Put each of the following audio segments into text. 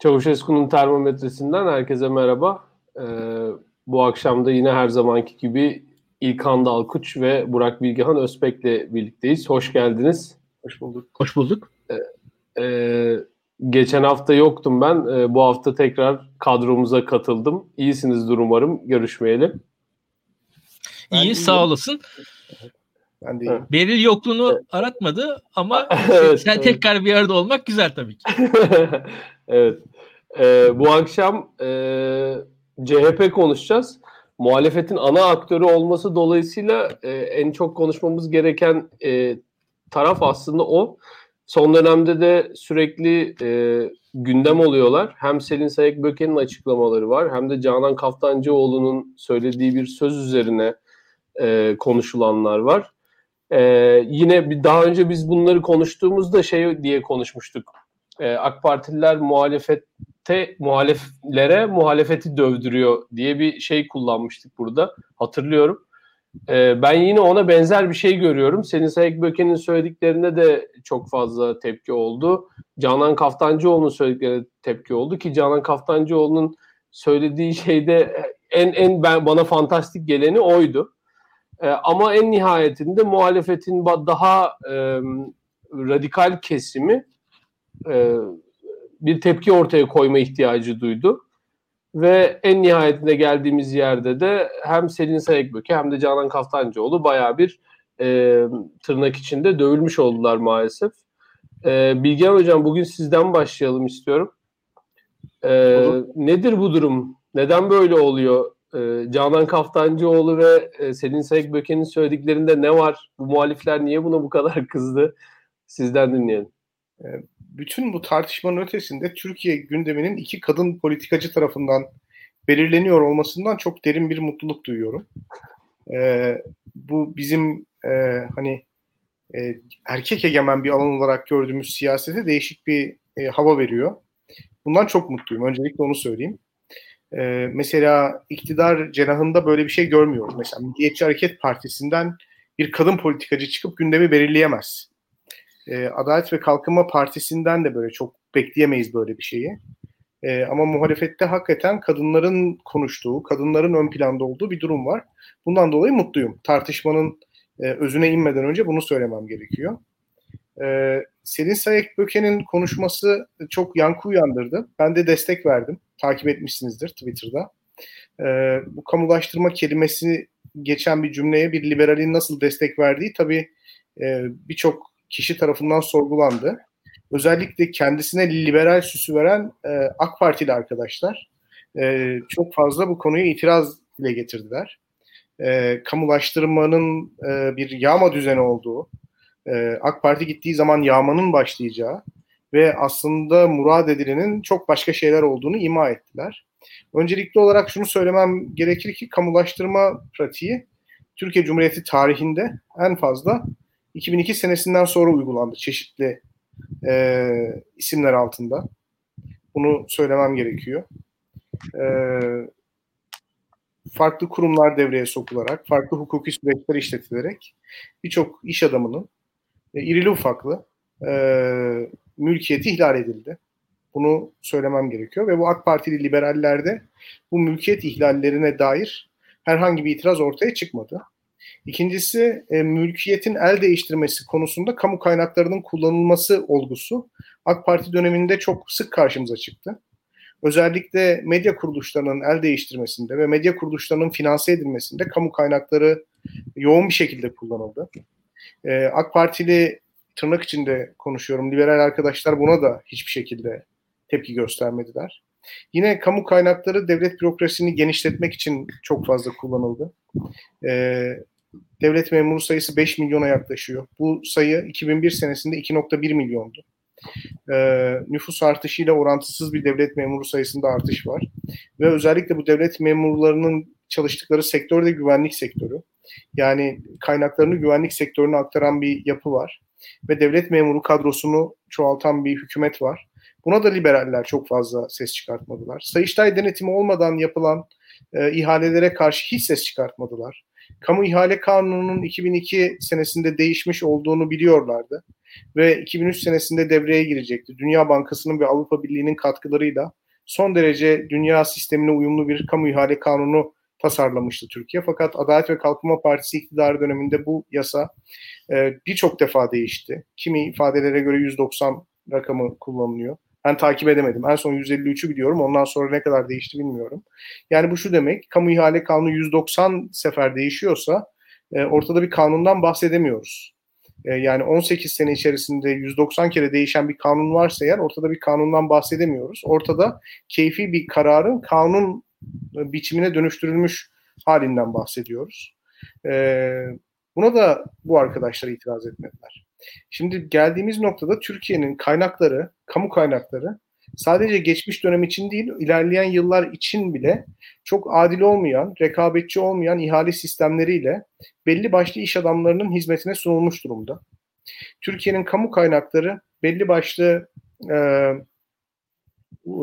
Çavuşesku'nun termometresinden herkese merhaba. Ee, bu akşam da yine her zamanki gibi İlkan Dalkuç ve Burak Bilgehan Özbek'le birlikteyiz. Hoş geldiniz. Hoş bulduk. Hoş bulduk. Ee, e, geçen hafta yoktum ben. Ee, bu hafta tekrar kadromuza katıldım. İyisinizdir umarım. Görüşmeyeli. İyi, sağ olasın. Ben de iyiyim. Beril yokluğunu evet. aratmadı ama Evet, sen evet. tekrar bir arada olmak güzel tabii ki. evet. Ee, bu akşam e, CHP konuşacağız. Muhalefetin ana aktörü olması dolayısıyla e, en çok konuşmamız gereken e, taraf aslında o. Son dönemde de sürekli e, gündem oluyorlar. Hem Selin Sayık Böke'nin açıklamaları var hem de Canan Kaftancıoğlu'nun söylediği bir söz üzerine e, konuşulanlar var. E, yine bir daha önce biz bunları konuştuğumuzda şey diye konuşmuştuk. E, AK Partililer muhalefette muhaleflere muhalefeti dövdürüyor diye bir şey kullanmıştık burada. Hatırlıyorum. E, ben yine ona benzer bir şey görüyorum. Senin Sayık Böke'nin söylediklerine de çok fazla tepki oldu. Canan Kaftancıoğlu'nun söylediklerine tepki oldu ki Canan Kaftancıoğlu'nun söylediği şeyde en en ben bana fantastik geleni oydu. E, ama en nihayetinde muhalefetin daha e, radikal kesimi e, bir tepki ortaya koyma ihtiyacı duydu. Ve en nihayetinde geldiğimiz yerde de hem Selin Sayıkböke hem de Canan Kaftancıoğlu baya bir e, tırnak içinde dövülmüş oldular maalesef. E, Bilgehan Hocam bugün sizden başlayalım istiyorum. E, nedir bu durum? Neden böyle oluyor? E, Canan Kaftancıoğlu ve e, Selin Sayıkböke'nin söylediklerinde ne var? Bu muhalifler niye buna bu kadar kızdı? Sizden dinleyelim. Bütün bu tartışmanın ötesinde Türkiye gündeminin iki kadın politikacı tarafından belirleniyor olmasından çok derin bir mutluluk duyuyorum. Ee, bu bizim e, hani e, erkek egemen bir alan olarak gördüğümüz siyasete değişik bir e, hava veriyor. Bundan çok mutluyum. Öncelikle onu söyleyeyim. Ee, mesela iktidar cenahında böyle bir şey görmüyoruz. Mesela Milliyetçi Hareket Partisi'nden bir kadın politikacı çıkıp gündemi belirleyemez. Ee, Adalet ve Kalkınma Partisi'nden de böyle çok bekleyemeyiz böyle bir şeyi. Ee, ama muhalefette hakikaten kadınların konuştuğu, kadınların ön planda olduğu bir durum var. Bundan dolayı mutluyum. Tartışmanın e, özüne inmeden önce bunu söylemem gerekiyor. Ee, Selin Sayek Böke'nin konuşması çok yankı uyandırdı. Ben de destek verdim. Takip etmişsinizdir Twitter'da. Ee, bu kamulaştırma kelimesi geçen bir cümleye bir liberalin nasıl destek verdiği tabii e, birçok kişi tarafından sorgulandı. Özellikle kendisine liberal süsü veren e, AK Partili arkadaşlar e, çok fazla bu konuya itiraz dile getirdiler. E, kamulaştırmanın e, bir yağma düzeni olduğu, e, AK Parti gittiği zaman yağmanın başlayacağı ve aslında murad edilenin çok başka şeyler olduğunu ima ettiler. Öncelikli olarak şunu söylemem gerekir ki kamulaştırma pratiği Türkiye Cumhuriyeti tarihinde en fazla 2002 senesinden sonra uygulandı çeşitli e, isimler altında. Bunu söylemem gerekiyor. E, farklı kurumlar devreye sokularak, farklı hukuki süreçler işletilerek birçok iş adamının e, irili ufaklı e, mülkiyeti ihlal edildi. Bunu söylemem gerekiyor ve bu AK Partili liberallerde bu mülkiyet ihlallerine dair herhangi bir itiraz ortaya çıkmadı. İkincisi e, mülkiyetin el değiştirmesi konusunda kamu kaynaklarının kullanılması olgusu AK Parti döneminde çok sık karşımıza çıktı. Özellikle medya kuruluşlarının el değiştirmesinde ve medya kuruluşlarının finanse edilmesinde kamu kaynakları yoğun bir şekilde kullanıldı. E, AK Partili tırnak içinde konuşuyorum liberal arkadaşlar buna da hiçbir şekilde tepki göstermediler. Yine kamu kaynakları devlet bürokrasisini genişletmek için çok fazla kullanıldı. E, devlet memuru sayısı 5 milyona yaklaşıyor. Bu sayı 2001 senesinde 2.1 milyondu. Ee, nüfus artışıyla orantısız bir devlet memuru sayısında artış var. Ve özellikle bu devlet memurlarının çalıştıkları sektör de güvenlik sektörü. Yani kaynaklarını güvenlik sektörüne aktaran bir yapı var. Ve devlet memuru kadrosunu çoğaltan bir hükümet var. Buna da liberaller çok fazla ses çıkartmadılar. Sayıştay denetimi olmadan yapılan e, ihalelere karşı hiç ses çıkartmadılar. Kamu İhale Kanunu'nun 2002 senesinde değişmiş olduğunu biliyorlardı. ve 2003 senesinde devreye girecekti. Dünya Bankası'nın ve Avrupa Birliği'nin katkılarıyla son derece dünya sistemine uyumlu bir kamu ihale kanunu tasarlamıştı Türkiye. Fakat Adalet ve Kalkınma Partisi iktidarı döneminde bu yasa e, birçok defa değişti. Kimi ifadelere göre 190 rakamı kullanılıyor. Ben takip edemedim. En son 153'ü biliyorum. Ondan sonra ne kadar değişti bilmiyorum. Yani bu şu demek. Kamu ihale kanunu 190 sefer değişiyorsa e, ortada bir kanundan bahsedemiyoruz. E, yani 18 sene içerisinde 190 kere değişen bir kanun varsa eğer ortada bir kanundan bahsedemiyoruz. Ortada keyfi bir kararın kanun biçimine dönüştürülmüş halinden bahsediyoruz. E, buna da bu arkadaşlar itiraz etmediler. Şimdi geldiğimiz noktada Türkiye'nin kaynakları, kamu kaynakları sadece geçmiş dönem için değil, ilerleyen yıllar için bile çok adil olmayan, rekabetçi olmayan ihale sistemleriyle belli başlı iş adamlarının hizmetine sunulmuş durumda. Türkiye'nin kamu kaynakları belli başlı e, e,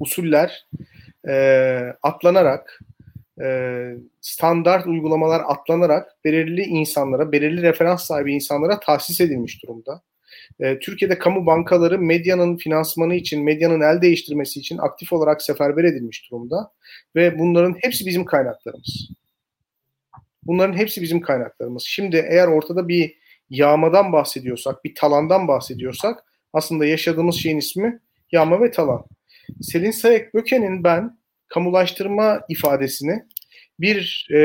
usuller e, atlanarak, e, standart uygulamalar atlanarak belirli insanlara, belirli referans sahibi insanlara tahsis edilmiş durumda. E, Türkiye'de kamu bankaları medyanın finansmanı için, medyanın el değiştirmesi için aktif olarak seferber edilmiş durumda. Ve bunların hepsi bizim kaynaklarımız. Bunların hepsi bizim kaynaklarımız. Şimdi eğer ortada bir yağmadan bahsediyorsak, bir talandan bahsediyorsak aslında yaşadığımız şeyin ismi yağma ve talan. Selin Sayek Böke'nin ben kamulaştırma ifadesini bir e,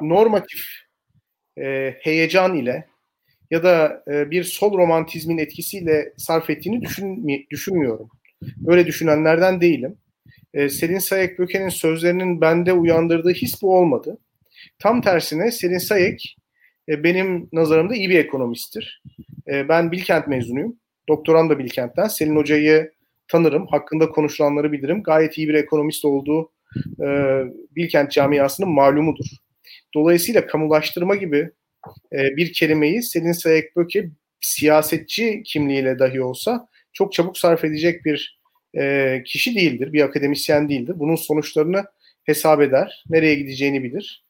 normatif e, heyecan ile ya da e, bir sol romantizmin etkisiyle sarf ettiğini düşün, düşünmüyorum. Öyle düşünenlerden değilim. E, Selin Sayek Böke'nin sözlerinin bende uyandırdığı his bu olmadı. Tam tersine Selin Sayek e, benim nazarımda iyi bir ekonomisttir. E, ben Bilkent mezunuyum. Doktoram da Bilkent'ten. Selin Hoca'yı tanırım. Hakkında konuşulanları bilirim. Gayet iyi bir ekonomist olduğu e, Bilkent camiasının malumudur. Dolayısıyla kamulaştırma gibi e, bir kelimeyi Selin Sayek Böke siyasetçi kimliğiyle dahi olsa çok çabuk sarf edecek bir e, kişi değildir, bir akademisyen değildir. Bunun sonuçlarını hesap eder, nereye gideceğini bilir.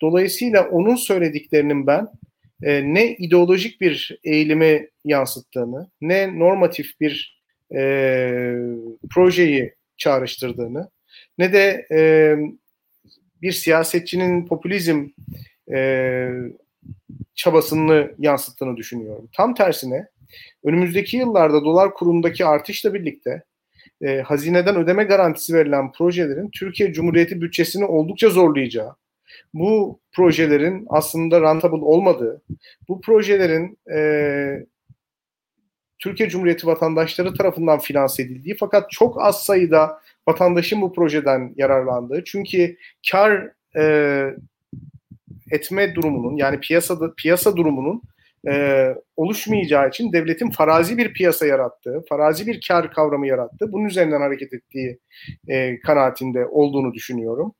Dolayısıyla onun söylediklerinin ben e, ne ideolojik bir eğilimi yansıttığını, ne normatif bir e, projeyi çağrıştırdığını, ne de e, bir siyasetçinin popülizm e, çabasını yansıttığını düşünüyorum. Tam tersine önümüzdeki yıllarda dolar kurundaki artışla birlikte e, hazineden ödeme garantisi verilen projelerin Türkiye Cumhuriyeti bütçesini oldukça zorlayacağı, bu projelerin aslında rentable olmadığı, bu projelerin e, Türkiye Cumhuriyeti vatandaşları tarafından finanse edildiği fakat çok az sayıda vatandaşın bu projeden yararlandığı. Çünkü kar e, etme durumunun yani piyasada piyasa durumunun e, oluşmayacağı için devletin farazi bir piyasa yarattığı, farazi bir kar kavramı yarattığı, bunun üzerinden hareket ettiği e, kanaatinde olduğunu düşünüyorum.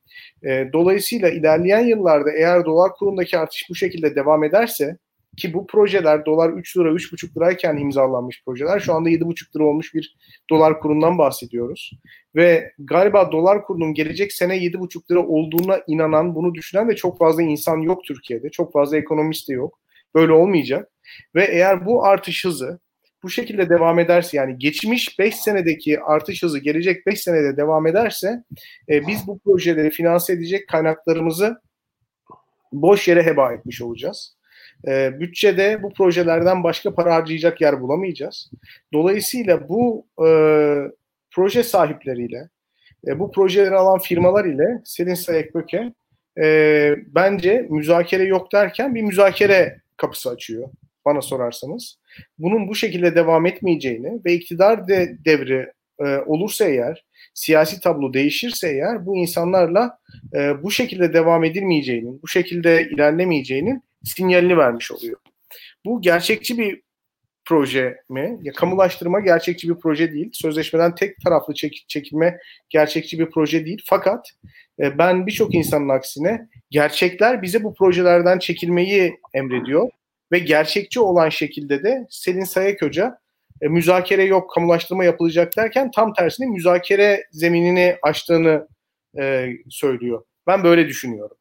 E, dolayısıyla ilerleyen yıllarda eğer dolar kurundaki artış bu şekilde devam ederse ki bu projeler dolar 3 lira 3,5 lirayken imzalanmış projeler şu anda 7,5 lira olmuş bir dolar kurundan bahsediyoruz. Ve galiba dolar kurunun gelecek sene 7,5 lira olduğuna inanan, bunu düşünen de çok fazla insan yok Türkiye'de. Çok fazla ekonomist de yok. Böyle olmayacak. Ve eğer bu artış hızı bu şekilde devam ederse yani geçmiş 5 senedeki artış hızı gelecek 5 senede devam ederse e, biz bu projeleri finanse edecek kaynaklarımızı boş yere heba etmiş olacağız. E, bütçede bu projelerden başka para harcayacak yer bulamayacağız. Dolayısıyla bu e, proje sahipleriyle, e, bu projeleri alan firmalar ile Selin Sayek Böke e, bence müzakere yok derken bir müzakere kapısı açıyor bana sorarsanız. Bunun bu şekilde devam etmeyeceğini ve iktidar de devri e, olursa eğer, siyasi tablo değişirse eğer bu insanlarla e, bu şekilde devam edilmeyeceğinin, bu şekilde ilerlemeyeceğinin sinyalini vermiş oluyor. Bu gerçekçi bir proje mi? Ya kamulaştırma gerçekçi bir proje değil. Sözleşmeden tek taraflı çek, çekilme gerçekçi bir proje değil. Fakat e, ben birçok insanın aksine gerçekler bize bu projelerden çekilmeyi emrediyor ve gerçekçi olan şekilde de Selin Sayek Hoca e, müzakere yok, kamulaştırma yapılacak derken tam tersine müzakere zeminini açtığını e, söylüyor. Ben böyle düşünüyorum.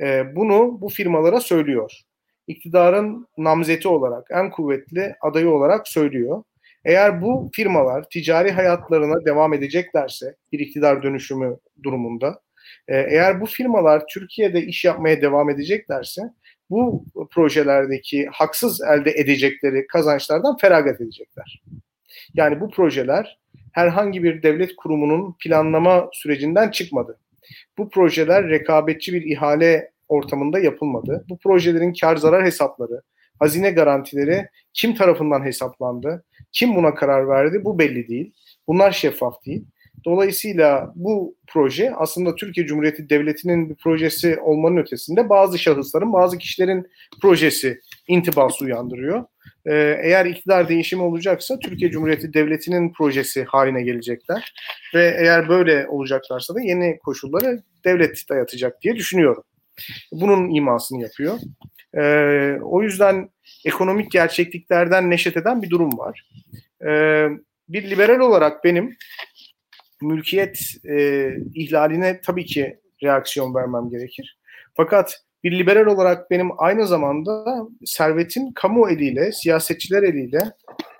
E, bunu bu firmalara söylüyor. iktidarın namzeti olarak, en kuvvetli adayı olarak söylüyor. Eğer bu firmalar ticari hayatlarına devam edeceklerse bir iktidar dönüşümü durumunda, e, eğer bu firmalar Türkiye'de iş yapmaya devam edeceklerse bu projelerdeki haksız elde edecekleri kazançlardan feragat edecekler. Yani bu projeler herhangi bir devlet kurumunun planlama sürecinden çıkmadı. Bu projeler rekabetçi bir ihale ortamında yapılmadı. Bu projelerin kar zarar hesapları, hazine garantileri kim tarafından hesaplandı, kim buna karar verdi bu belli değil. Bunlar şeffaf değil. Dolayısıyla bu proje aslında Türkiye Cumhuriyeti Devleti'nin bir projesi olmanın ötesinde bazı şahısların, bazı kişilerin projesi intibası uyandırıyor. Ee, eğer iktidar değişimi olacaksa Türkiye Cumhuriyeti Devleti'nin projesi haline gelecekler. Ve eğer böyle olacaklarsa da yeni koşulları devlet dayatacak diye düşünüyorum. Bunun imasını yapıyor. Ee, o yüzden ekonomik gerçekliklerden neşet eden bir durum var. Ee, bir liberal olarak benim mülkiyet e, ihlaline tabii ki reaksiyon vermem gerekir. Fakat bir liberal olarak benim aynı zamanda servetin kamu eliyle, siyasetçiler eliyle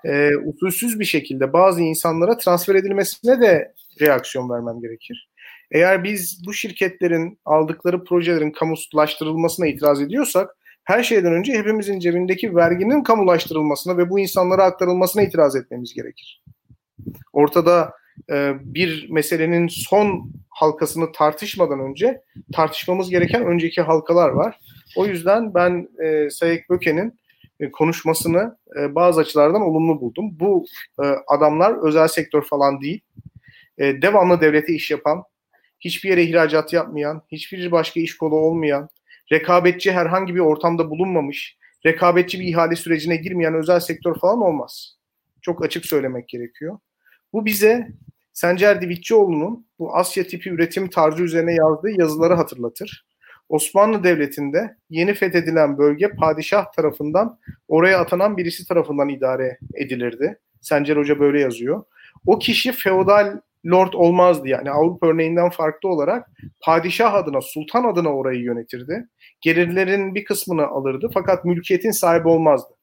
e, usulsüz bir şekilde bazı insanlara transfer edilmesine de reaksiyon vermem gerekir. Eğer biz bu şirketlerin aldıkları projelerin kamulaştırılmasına itiraz ediyorsak her şeyden önce hepimizin cebindeki verginin kamulaştırılmasına ve bu insanlara aktarılmasına itiraz etmemiz gerekir. Ortada e, bir meselenin son halkasını tartışmadan önce tartışmamız gereken önceki halkalar var. O yüzden ben e, Sayık Böke'nin e, konuşmasını e, bazı açılardan olumlu buldum. Bu e, adamlar özel sektör falan değil. E, devamlı devlete iş yapan, hiçbir yere ihracat yapmayan, hiçbir başka iş kolu olmayan, rekabetçi herhangi bir ortamda bulunmamış, rekabetçi bir ihale sürecine girmeyen özel sektör falan olmaz. Çok açık söylemek gerekiyor. Bu bize Sencer Divitçioğlu'nun bu Asya tipi üretim tarzı üzerine yazdığı yazıları hatırlatır. Osmanlı Devleti'nde yeni fethedilen bölge padişah tarafından oraya atanan birisi tarafından idare edilirdi. Sencer Hoca böyle yazıyor. O kişi feodal lord olmazdı yani Avrupa örneğinden farklı olarak padişah adına, sultan adına orayı yönetirdi. Gelirlerin bir kısmını alırdı fakat mülkiyetin sahibi olmazdı.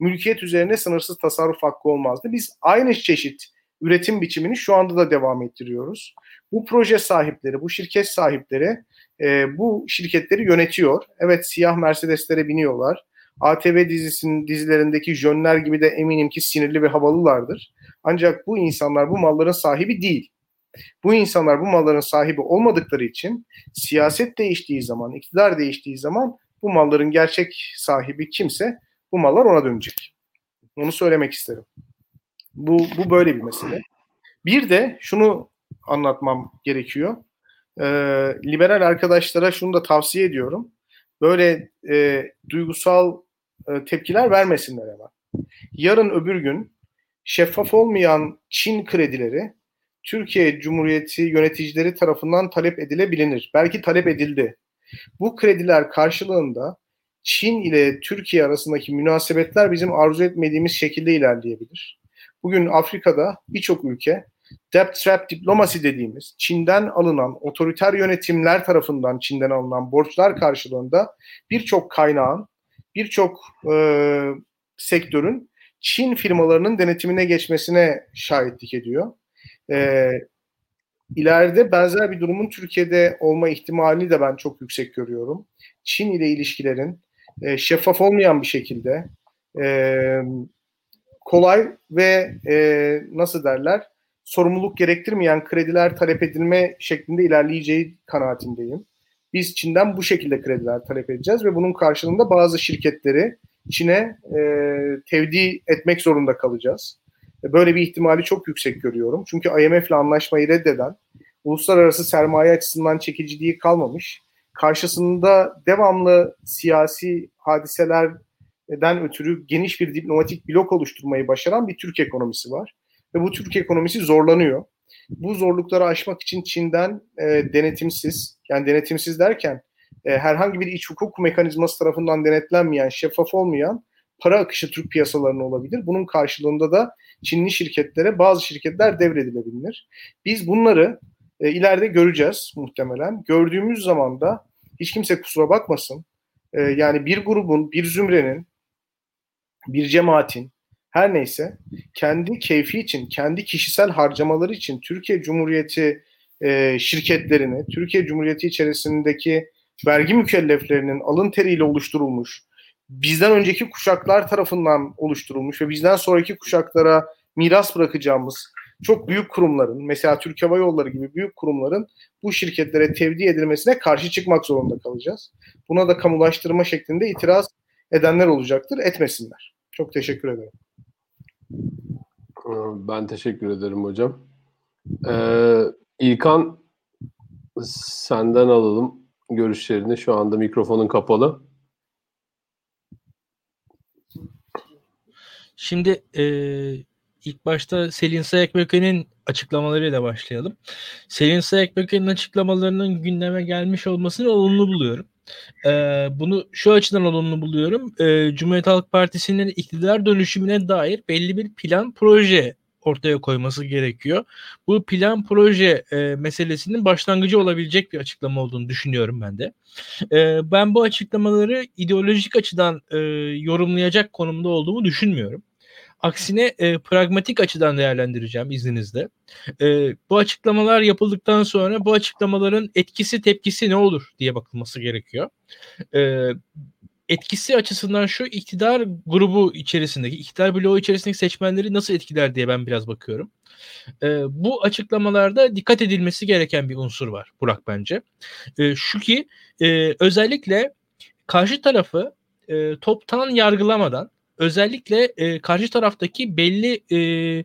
Mülkiyet üzerine sınırsız tasarruf hakkı olmazdı. Biz aynı çeşit üretim biçimini şu anda da devam ettiriyoruz. Bu proje sahipleri, bu şirket sahipleri e, bu şirketleri yönetiyor. Evet siyah Mercedes'lere biniyorlar. ATV dizisinin dizilerindeki jönler gibi de eminim ki sinirli ve havalılardır. Ancak bu insanlar bu malların sahibi değil. Bu insanlar bu malların sahibi olmadıkları için siyaset değiştiği zaman, iktidar değiştiği zaman bu malların gerçek sahibi kimse bu mallar ona dönecek. Onu söylemek isterim. Bu, bu böyle bir mesele. Bir de şunu anlatmam gerekiyor. Ee, liberal arkadaşlara şunu da tavsiye ediyorum. Böyle e, duygusal e, tepkiler vermesinler hemen. Yarın öbür gün şeffaf olmayan Çin kredileri Türkiye Cumhuriyeti yöneticileri tarafından talep edilebilir. Belki talep edildi. Bu krediler karşılığında Çin ile Türkiye arasındaki münasebetler bizim arzu etmediğimiz şekilde ilerleyebilir. Bugün Afrika'da birçok ülke debt trap diplomasi dediğimiz Çin'den alınan otoriter yönetimler tarafından Çin'den alınan borçlar karşılığında birçok kaynağın, birçok e, sektörün Çin firmalarının denetimine geçmesine şahitlik ediyor. E, ileride benzer bir durumun Türkiye'de olma ihtimalini de ben çok yüksek görüyorum. Çin ile ilişkilerin e, şeffaf olmayan bir şekilde e, kolay ve e, nasıl derler sorumluluk gerektirmeyen krediler talep edilme şeklinde ilerleyeceği kanaatindeyim. Biz Çin'den bu şekilde krediler talep edeceğiz ve bunun karşılığında bazı şirketleri Çin'e e, tevdi etmek zorunda kalacağız. E, böyle bir ihtimali çok yüksek görüyorum. Çünkü IMF ile anlaşmayı reddeden, uluslararası sermaye açısından çekiciliği kalmamış, karşısında devamlı siyasi hadiseler den ötürü geniş bir diplomatik blok oluşturmayı başaran bir Türk ekonomisi var. Ve bu Türk ekonomisi zorlanıyor. Bu zorlukları aşmak için Çin'den e, denetimsiz, yani denetimsiz derken e, herhangi bir iç hukuk mekanizması tarafından denetlenmeyen, şeffaf olmayan para akışı Türk piyasalarına olabilir. Bunun karşılığında da Çinli şirketlere bazı şirketler devredilebilir. Biz bunları e, ileride göreceğiz muhtemelen. Gördüğümüz zaman da hiç kimse kusura bakmasın e, yani bir grubun, bir zümrenin, bir cemaatin her neyse kendi keyfi için, kendi kişisel harcamaları için Türkiye Cumhuriyeti e, şirketlerini, Türkiye Cumhuriyeti içerisindeki vergi mükelleflerinin alın teriyle oluşturulmuş, bizden önceki kuşaklar tarafından oluşturulmuş ve bizden sonraki kuşaklara miras bırakacağımız çok büyük kurumların, mesela Türk Hava Yolları gibi büyük kurumların bu şirketlere tevdi edilmesine karşı çıkmak zorunda kalacağız. Buna da kamulaştırma şeklinde itiraz edenler olacaktır, etmesinler. Çok teşekkür ederim. Ben teşekkür ederim hocam. Ee, İlkan senden alalım görüşlerini. Şu anda mikrofonun kapalı. Şimdi e, ilk başta Selin Sayakböke'nin açıklamalarıyla başlayalım. Selin Sayakböke'nin açıklamalarının gündeme gelmiş olmasını olumlu buluyorum. Ee, bunu şu açıdan olumlu buluyorum. Ee, Cumhuriyet Halk Partisi'nin iktidar dönüşümüne dair belli bir plan proje ortaya koyması gerekiyor. Bu plan proje e, meselesinin başlangıcı olabilecek bir açıklama olduğunu düşünüyorum ben de. E, ben bu açıklamaları ideolojik açıdan e, yorumlayacak konumda olduğumu düşünmüyorum. Aksine e, pragmatik açıdan değerlendireceğim izninizle. E, bu açıklamalar yapıldıktan sonra bu açıklamaların etkisi tepkisi ne olur diye bakılması gerekiyor. E, etkisi açısından şu iktidar grubu içerisindeki, iktidar bloğu içerisindeki seçmenleri nasıl etkiler diye ben biraz bakıyorum. E, bu açıklamalarda dikkat edilmesi gereken bir unsur var Burak bence. E, şu ki e, özellikle karşı tarafı e, toptan yargılamadan özellikle e, karşı taraftaki belli e,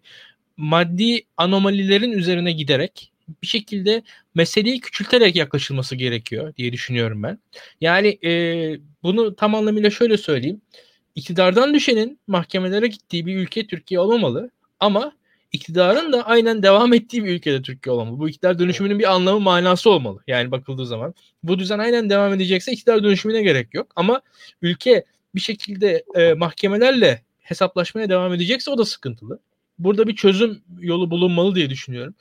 maddi anomalilerin üzerine giderek bir şekilde meseleyi küçülterek yaklaşılması gerekiyor diye düşünüyorum ben. Yani e, bunu tam anlamıyla şöyle söyleyeyim. İktidardan düşenin mahkemelere gittiği bir ülke Türkiye olmamalı ama iktidarın da aynen devam ettiği bir ülkede Türkiye olmalı. Bu iktidar dönüşümünün bir anlamı manası olmalı. Yani bakıldığı zaman. Bu düzen aynen devam edecekse iktidar dönüşümüne gerek yok. Ama ülke bir şekilde e, mahkemelerle hesaplaşmaya devam edecekse o da sıkıntılı. Burada bir çözüm yolu bulunmalı diye düşünüyorum.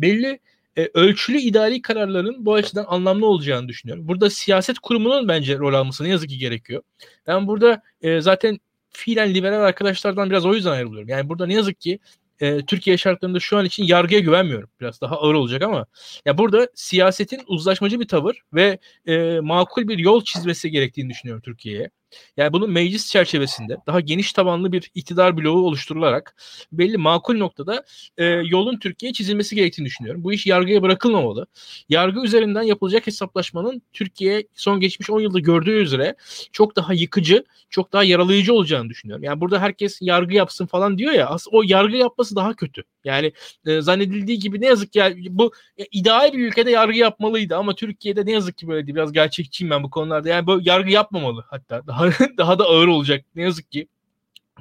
Belli e, ölçülü idari kararların bu açıdan anlamlı olacağını düşünüyorum. Burada siyaset kurumunun bence rol alması ne yazık ki gerekiyor. Ben burada e, zaten fiilen liberal arkadaşlardan biraz o yüzden ayrılıyorum. Yani burada ne yazık ki e, Türkiye şartlarında şu an için yargıya güvenmiyorum. Biraz daha ağır olacak ama ya burada siyasetin uzlaşmacı bir tavır ve e, makul bir yol çizmesi gerektiğini düşünüyorum Türkiye'ye. Yani bunun meclis çerçevesinde daha geniş tabanlı bir iktidar bloğu oluşturularak belli makul noktada e, yolun Türkiye'ye çizilmesi gerektiğini düşünüyorum. Bu iş yargıya bırakılmamalı. Yargı üzerinden yapılacak hesaplaşmanın Türkiye son geçmiş 10 yılda gördüğü üzere çok daha yıkıcı, çok daha yaralayıcı olacağını düşünüyorum. Yani burada herkes yargı yapsın falan diyor ya o yargı yapması daha kötü. Yani e, zannedildiği gibi ne yazık ki yani bu e, ideal bir ülkede yargı yapmalıydı ama Türkiye'de ne yazık ki böyle değil. Biraz gerçekçiyim ben bu konularda. Yani bu yargı yapmamalı hatta. Daha daha da ağır olacak ne yazık ki.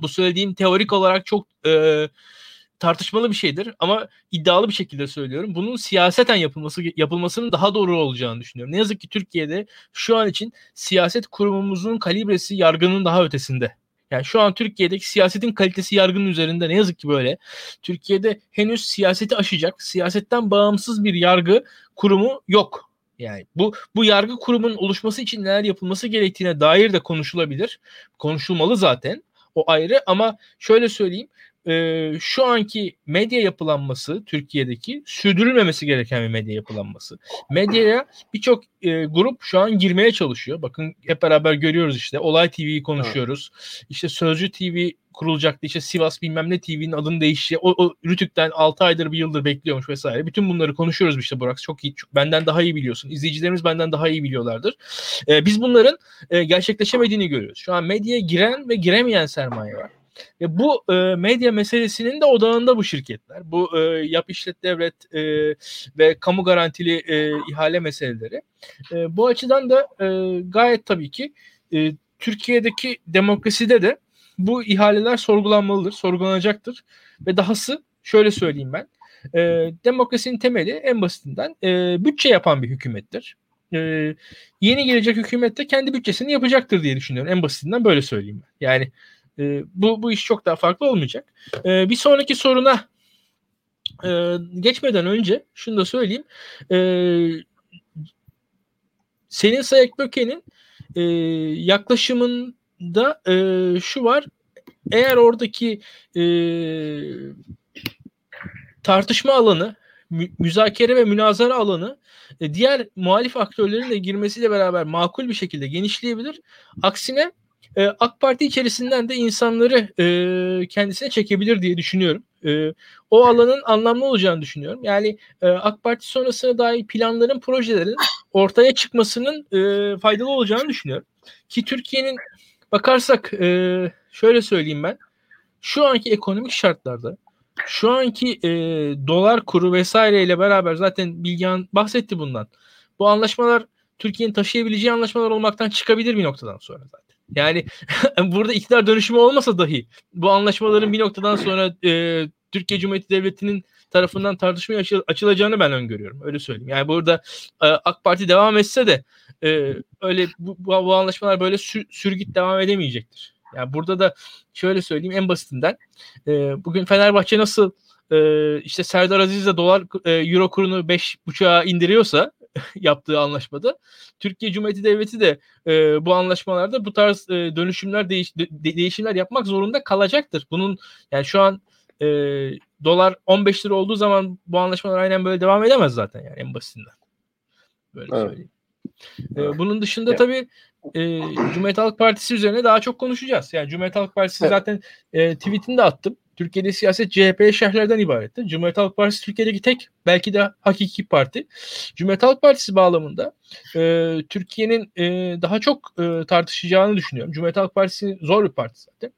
Bu söylediğim teorik olarak çok e, tartışmalı bir şeydir ama iddialı bir şekilde söylüyorum. Bunun siyaseten yapılması yapılmasının daha doğru olacağını düşünüyorum. Ne yazık ki Türkiye'de şu an için siyaset kurumumuzun kalibresi yargının daha ötesinde. Yani şu an Türkiye'deki siyasetin kalitesi yargının üzerinde ne yazık ki böyle. Türkiye'de henüz siyaseti aşacak, siyasetten bağımsız bir yargı kurumu yok. Yani bu bu yargı kurumunun oluşması için neler yapılması gerektiğine dair de konuşulabilir. Konuşulmalı zaten. O ayrı ama şöyle söyleyeyim e, şu anki medya yapılanması Türkiye'deki sürdürülmemesi gereken bir medya yapılanması. Medyaya birçok e, grup şu an girmeye çalışıyor. Bakın hep beraber görüyoruz işte. Olay TV'yi konuşuyoruz. Evet. İşte Sözcü TV kurulacaktı. İşte Sivas bilmem ne TV'nin adını değişti. O, o Rütük'ten 6 aydır bir yıldır bekliyormuş vesaire. Bütün bunları konuşuyoruz işte Burak. Çok iyi. Çok, benden daha iyi biliyorsun. İzleyicilerimiz benden daha iyi biliyorlardır. E, biz bunların e, gerçekleşemediğini görüyoruz. Şu an medyaya giren ve giremeyen sermaye var. Ve bu e, medya meselesinin de odağında bu şirketler. Bu e, yap işlet devlet e, ve kamu garantili e, ihale meseleleri. E, bu açıdan da e, gayet tabii ki e, Türkiye'deki demokraside de bu ihaleler sorgulanmalıdır, sorgulanacaktır. Ve dahası şöyle söyleyeyim ben. E, demokrasinin temeli en basitinden e, bütçe yapan bir hükümettir. E, yeni gelecek hükümet de kendi bütçesini yapacaktır diye düşünüyorum. En basitinden böyle söyleyeyim ben. Yani e, bu, bu iş çok daha farklı olmayacak. E, bir sonraki soruna e, geçmeden önce şunu da söyleyeyim. E, Selin Sayek Böke'nin e, yaklaşımında e, şu var. Eğer oradaki e, tartışma alanı, mü, müzakere ve münazara alanı e, diğer muhalif aktörlerin de girmesiyle beraber makul bir şekilde genişleyebilir. Aksine e, AK Parti içerisinden de insanları e, kendisine çekebilir diye düşünüyorum. E, o alanın anlamlı olacağını düşünüyorum. Yani e, AK Parti sonrasına dair planların, projelerin ortaya çıkmasının e, faydalı olacağını düşünüyorum. Ki Türkiye'nin bakarsak e, şöyle söyleyeyim ben. Şu anki ekonomik şartlarda şu anki e, dolar kuru vesaireyle beraber zaten Bilgehan bahsetti bundan. Bu anlaşmalar Türkiye'nin taşıyabileceği anlaşmalar olmaktan çıkabilir bir noktadan sonra zaten. Yani burada iktidar dönüşümü olmasa dahi bu anlaşmaların bir noktadan sonra e, Türkiye Cumhuriyeti Devleti'nin tarafından tartışmaya açıl- açılacağını ben öngörüyorum. Öyle söyleyeyim. Yani burada e, AK Parti devam etse de e, öyle bu, bu, bu anlaşmalar böyle sür, sürgüt devam edemeyecektir. Yani burada da şöyle söyleyeyim en basitinden e, bugün Fenerbahçe nasıl e, işte Serdar Aziz'le dolar e, euro kurunu 5.5'a indiriyorsa yaptığı anlaşmada Türkiye Cumhuriyeti Devleti de e, bu anlaşmalarda bu tarz e, dönüşümler değiş, de, değişimler yapmak zorunda kalacaktır. Bunun yani şu an e, dolar 15 lira olduğu zaman bu anlaşmalar aynen böyle devam edemez zaten yani en basitinden. Böyle evet. söyleyeyim. Evet. bunun dışında evet. tabii e, Cumhuriyet Halk Partisi üzerine daha çok konuşacağız. Yani Cumhuriyet Halk Partisi evet. zaten e, tweetini de attım. Türkiye'de siyaset CHP şerhlerden ibaretti. Cumhuriyet Halk Partisi Türkiye'deki tek belki de hakiki parti. Cumhuriyet Halk Partisi bağlamında e, Türkiye'nin e, daha çok e, tartışacağını düşünüyorum. Cumhuriyet Halk Partisi zor bir parti zaten.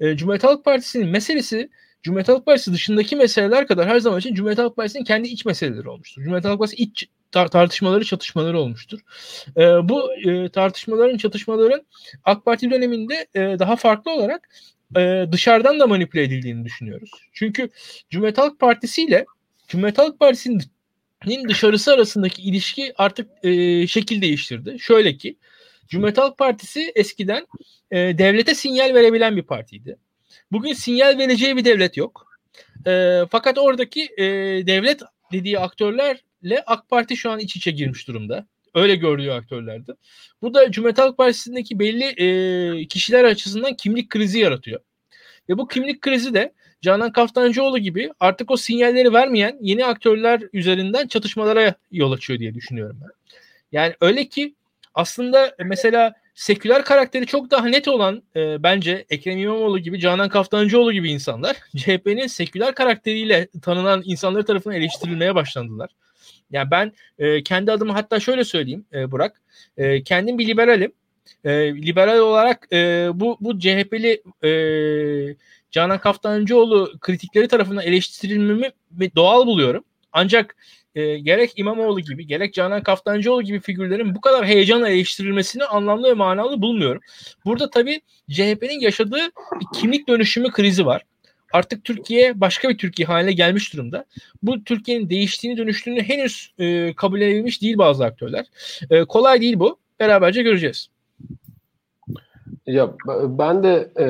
E, Cumhuriyet Halk Partisi'nin meselesi Cumhuriyet Halk Partisi dışındaki meseleler kadar her zaman için Cumhuriyet Halk Partisi'nin kendi iç meseleleri olmuştur. Cumhuriyet Halk Partisi iç tar- tartışmaları, çatışmaları olmuştur. E, bu e, tartışmaların, çatışmaların AK Parti döneminde e, daha farklı olarak e, dışarıdan da manipüle edildiğini düşünüyoruz. Çünkü Cumhuriyet Halk Partisi ile Cumhuriyet Halk Partisi'nin dışarısı arasındaki ilişki artık e, şekil değiştirdi. Şöyle ki Cumhuriyet Halk Partisi eskiden e, devlete sinyal verebilen bir partiydi. Bugün sinyal vereceği bir devlet yok. E, fakat oradaki e, devlet dediği aktörlerle AK Parti şu an iç içe girmiş durumda. Öyle gördüğü aktörlerdi. Bu da Cumhuriyet Halk Partisi'ndeki belli e, kişiler açısından kimlik krizi yaratıyor. Ve bu kimlik krizi de Canan Kaftancıoğlu gibi artık o sinyalleri vermeyen yeni aktörler üzerinden çatışmalara yol açıyor diye düşünüyorum ben. Yani öyle ki aslında mesela seküler karakteri çok daha net olan e, bence Ekrem İmamoğlu gibi, Canan Kaftancıoğlu gibi insanlar CHP'nin seküler karakteriyle tanınan insanları tarafından eleştirilmeye başlandılar. Yani ben e, kendi adıma hatta şöyle söyleyeyim e, Burak. E, kendim bir liberalim. E, liberal olarak e, bu bu CHP'li e, Canan Kaftancıoğlu kritikleri tarafından eleştirilmemi doğal buluyorum. Ancak e, gerek İmamoğlu gibi gerek Canan Kaftancıoğlu gibi figürlerin bu kadar heyecanla eleştirilmesini anlamlı ve manalı bulmuyorum. Burada tabii CHP'nin yaşadığı bir kimlik dönüşümü krizi var. Artık Türkiye başka bir Türkiye haline gelmiş durumda. Bu Türkiye'nin değiştiğini dönüştüğünü henüz e, kabul edilmiş değil bazı aktörler. E, kolay değil bu. Beraberce göreceğiz. Ya ben de e,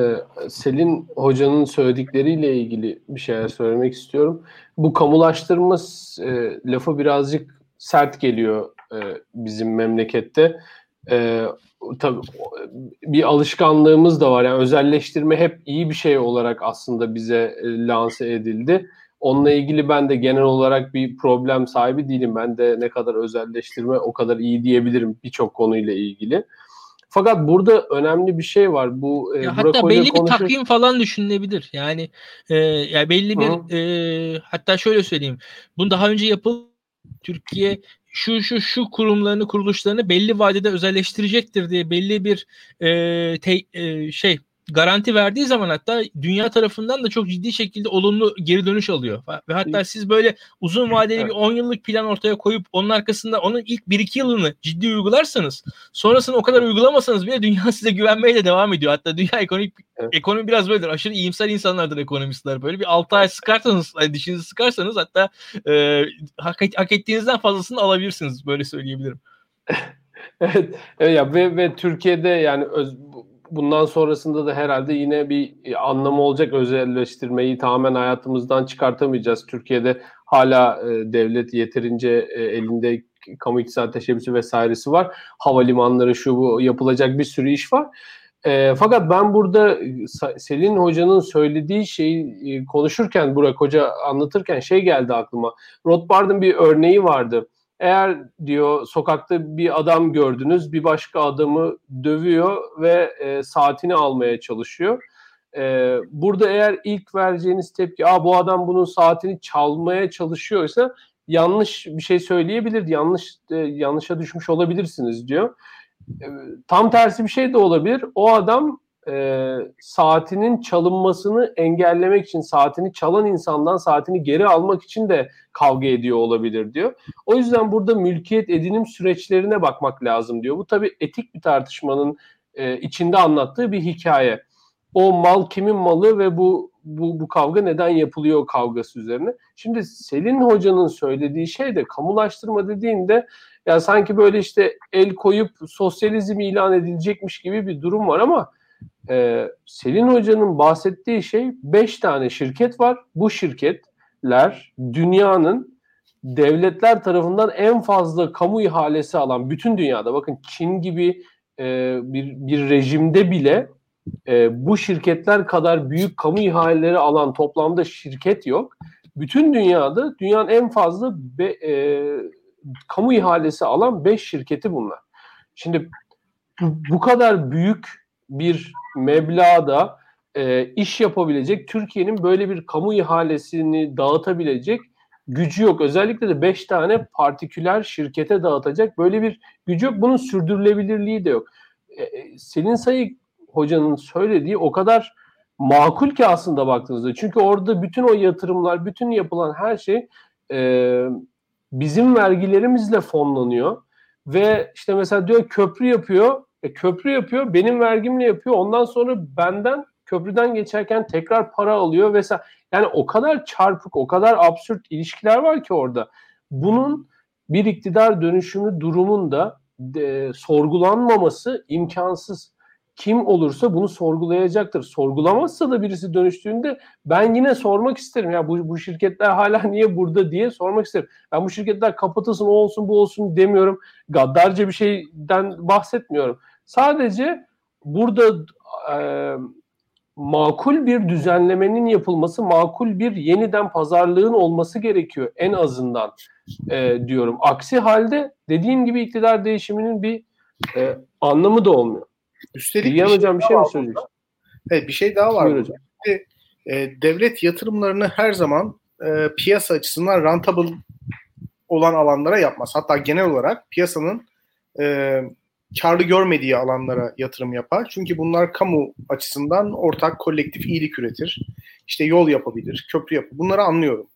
Selin Hoca'nın söyledikleriyle ilgili bir şeyler söylemek istiyorum. Bu kamulaştırma e, lafı birazcık sert geliyor e, bizim memlekette. E, tabii bir alışkanlığımız da var. Yani özelleştirme hep iyi bir şey olarak aslında bize e, lanse edildi. Onunla ilgili ben de genel olarak bir problem sahibi değilim. Ben de ne kadar özelleştirme o kadar iyi diyebilirim birçok konuyla ilgili. Fakat burada önemli bir şey var. Bu e, ya hatta belli konuşur... bir takvim falan düşünülebilir. Yani e, yani belli bir e, hatta şöyle söyleyeyim. Bunu daha önce yapıl Türkiye şu şu şu kurumlarını kuruluşlarını belli vadede özelleştirecektir diye belli bir e, te, e, şey garanti verdiği zaman hatta dünya tarafından da çok ciddi şekilde olumlu geri dönüş alıyor. Ve hatta siz böyle uzun vadeli bir 10 yıllık plan ortaya koyup onun arkasında onun ilk 1-2 yılını ciddi uygularsanız sonrasını o kadar uygulamasanız bile dünya size güvenmeye de devam ediyor. Hatta dünya ekonomik evet. ekonomi biraz böyledir. Aşırı iyimser insanlardır ekonomistler böyle. Bir 6 ay sıkarsanız, hani dişinizi sıkarsanız hatta e, hak, hak ettiğinizden fazlasını alabilirsiniz. Böyle söyleyebilirim. evet, evet ya ve, ve Türkiye'de yani öz, bundan sonrasında da herhalde yine bir e, anlamı olacak özelleştirmeyi tamamen hayatımızdan çıkartamayacağız. Türkiye'de hala e, devlet yeterince e, elinde kamu iktisat teşebbüsü vesairesi var. Havalimanları şu bu yapılacak bir sürü iş var. E, fakat ben burada Selin Hoca'nın söylediği şeyi e, konuşurken Burak Hoca anlatırken şey geldi aklıma. Rothbard'ın bir örneği vardı. Eğer diyor sokakta bir adam gördünüz bir başka adamı dövüyor ve e, saatini almaya çalışıyor. E, burada eğer ilk vereceğiniz tepki Aa, bu adam bunun saatini çalmaya çalışıyorsa yanlış bir şey söyleyebilir, yanlış e, yanlışa düşmüş olabilirsiniz diyor. E, tam tersi bir şey de olabilir. O adam e, saatinin çalınmasını engellemek için, saatini çalan insandan saatini geri almak için de kavga ediyor olabilir diyor. O yüzden burada mülkiyet edinim süreçlerine bakmak lazım diyor. Bu tabii etik bir tartışmanın e, içinde anlattığı bir hikaye. O mal kimin malı ve bu bu, bu kavga neden yapılıyor kavgası üzerine. Şimdi Selin Hoca'nın söylediği şey de kamulaştırma dediğinde ya sanki böyle işte el koyup sosyalizm ilan edilecekmiş gibi bir durum var ama e, Selin Hoca'nın bahsettiği şey 5 tane şirket var. Bu şirketler dünyanın devletler tarafından en fazla kamu ihalesi alan bütün dünyada bakın Çin gibi e, bir, bir rejimde bile e, bu şirketler kadar büyük kamu ihaleleri alan toplamda şirket yok. Bütün dünyada dünyanın en fazla be, e, kamu ihalesi alan 5 şirketi bunlar. Şimdi bu kadar büyük bir meblağda e, iş yapabilecek, Türkiye'nin böyle bir kamu ihalesini dağıtabilecek gücü yok. Özellikle de 5 tane partiküler şirkete dağıtacak böyle bir gücü yok. Bunun sürdürülebilirliği de yok. E, e Selin Sayı hocanın söylediği o kadar makul ki aslında baktığınızda. Çünkü orada bütün o yatırımlar, bütün yapılan her şey e, bizim vergilerimizle fonlanıyor. Ve işte mesela diyor köprü yapıyor, e, köprü yapıyor, benim vergimle yapıyor. Ondan sonra benden köprüden geçerken tekrar para alıyor vesaire. Yani o kadar çarpık, o kadar absürt ilişkiler var ki orada. Bunun bir iktidar dönüşümü durumunda de, sorgulanmaması imkansız kim olursa bunu sorgulayacaktır. Sorgulamazsa da birisi dönüştüğünde ben yine sormak isterim. Ya bu, bu şirketler hala niye burada diye sormak isterim. Ben bu şirketler kapatılsın, o olsun, bu olsun demiyorum. Gaddarca bir şeyden bahsetmiyorum. Sadece burada e, makul bir düzenlemenin yapılması, makul bir yeniden pazarlığın olması gerekiyor en azından e, diyorum. Aksi halde dediğim gibi iktidar değişiminin bir e, anlamı da olmuyor. Üstelik Bilgehan bir şey Hocam bir şey mi söyleyeceksin? Evet bir şey daha var. Buyur hocam. E, devlet yatırımlarını her zaman e, piyasa açısından rentable olan alanlara yapmaz. Hatta genel olarak piyasanın e, karlı görmediği alanlara yatırım yapar. Çünkü bunlar kamu açısından ortak kolektif iyilik üretir. İşte yol yapabilir, köprü yapabilir. Bunları anlıyorum.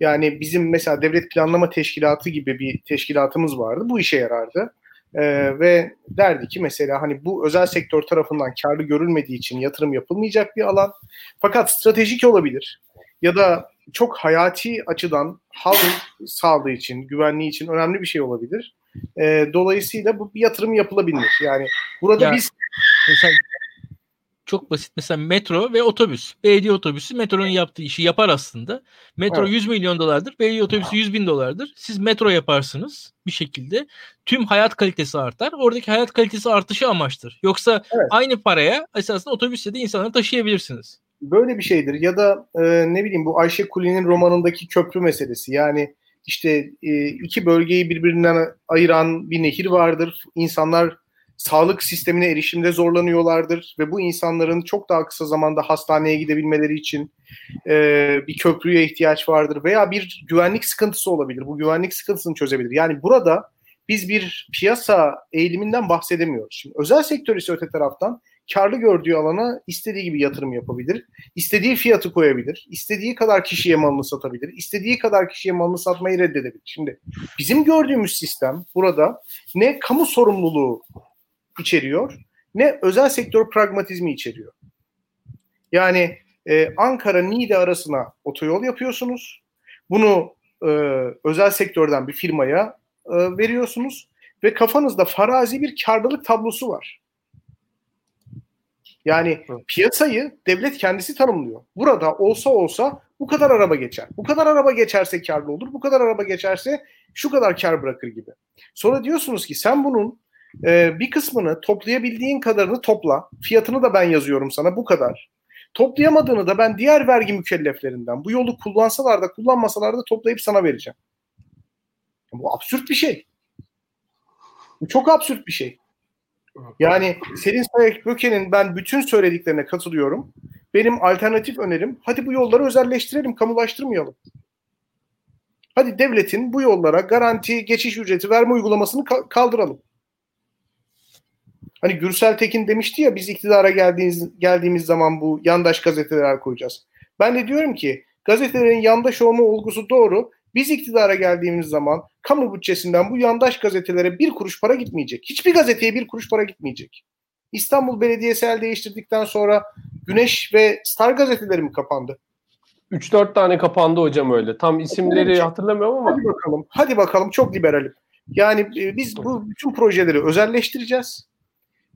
Yani bizim mesela devlet planlama teşkilatı gibi bir teşkilatımız vardı. Bu işe yarardı. Ee, ve derdi ki mesela hani bu özel sektör tarafından karlı görülmediği için yatırım yapılmayacak bir alan. Fakat stratejik olabilir. Ya da çok hayati açıdan halk sağlığı için, güvenliği için önemli bir şey olabilir. E, dolayısıyla bu bir yatırım yapılabilir. Yani burada ya, biz mesela çok basit mesela metro ve otobüs. Belediye otobüsü metronun yaptığı işi yapar aslında. Metro evet. 100 milyon dolardır. Belediye otobüsü 100 bin dolardır. Siz metro yaparsınız bir şekilde. Tüm hayat kalitesi artar. Oradaki hayat kalitesi artışı amaçtır. Yoksa evet. aynı paraya esasında otobüsle de insanları taşıyabilirsiniz. Böyle bir şeydir. Ya da e, ne bileyim bu Ayşe Kuli'nin romanındaki köprü meselesi. Yani işte e, iki bölgeyi birbirinden ayıran bir nehir vardır. İnsanlar sağlık sistemine erişimde zorlanıyorlardır ve bu insanların çok daha kısa zamanda hastaneye gidebilmeleri için e, bir köprüye ihtiyaç vardır veya bir güvenlik sıkıntısı olabilir. Bu güvenlik sıkıntısını çözebilir. Yani burada biz bir piyasa eğiliminden bahsedemiyoruz. Şimdi özel sektör ise öte taraftan karlı gördüğü alana istediği gibi yatırım yapabilir. istediği fiyatı koyabilir. istediği kadar kişiye malını satabilir. istediği kadar kişiye malını satmayı reddedebilir. Şimdi bizim gördüğümüz sistem burada ne kamu sorumluluğu içeriyor ne özel sektör pragmatizmi içeriyor. Yani e, Ankara Niğde arasına otoyol yapıyorsunuz. Bunu e, özel sektörden bir firmaya e, veriyorsunuz ve kafanızda farazi bir karlılık tablosu var. Yani piyasayı devlet kendisi tanımlıyor. Burada olsa olsa bu kadar araba geçer. Bu kadar araba geçerse karlı olur. Bu kadar araba geçerse şu kadar kar bırakır gibi. Sonra diyorsunuz ki sen bunun e, bir kısmını toplayabildiğin kadarını topla. Fiyatını da ben yazıyorum sana bu kadar. Toplayamadığını da ben diğer vergi mükelleflerinden bu yolu kullansalar da kullanmasalar da toplayıp sana vereceğim. Bu absürt bir şey. Bu çok absürt bir şey. Yani Selin Sayık Böke'nin ben bütün söylediklerine katılıyorum. Benim alternatif önerim hadi bu yolları özelleştirelim, kamulaştırmayalım. Hadi devletin bu yollara garanti geçiş ücreti verme uygulamasını kaldıralım. Hani Gürsel Tekin demişti ya biz iktidara geldiğimiz, geldiğimiz zaman bu yandaş gazeteler koyacağız. Ben de diyorum ki gazetelerin yandaş olma olgusu doğru. Biz iktidara geldiğimiz zaman kamu bütçesinden bu yandaş gazetelere bir kuruş para gitmeyecek. Hiçbir gazeteye bir kuruş para gitmeyecek. İstanbul Belediyesi el değiştirdikten sonra Güneş ve Star gazeteleri mi kapandı? 3-4 tane kapandı hocam öyle. Tam isimleri hatırlamıyorum ama. Hadi bakalım. Hadi bakalım çok liberalim. Yani e, biz bu bütün projeleri özelleştireceğiz.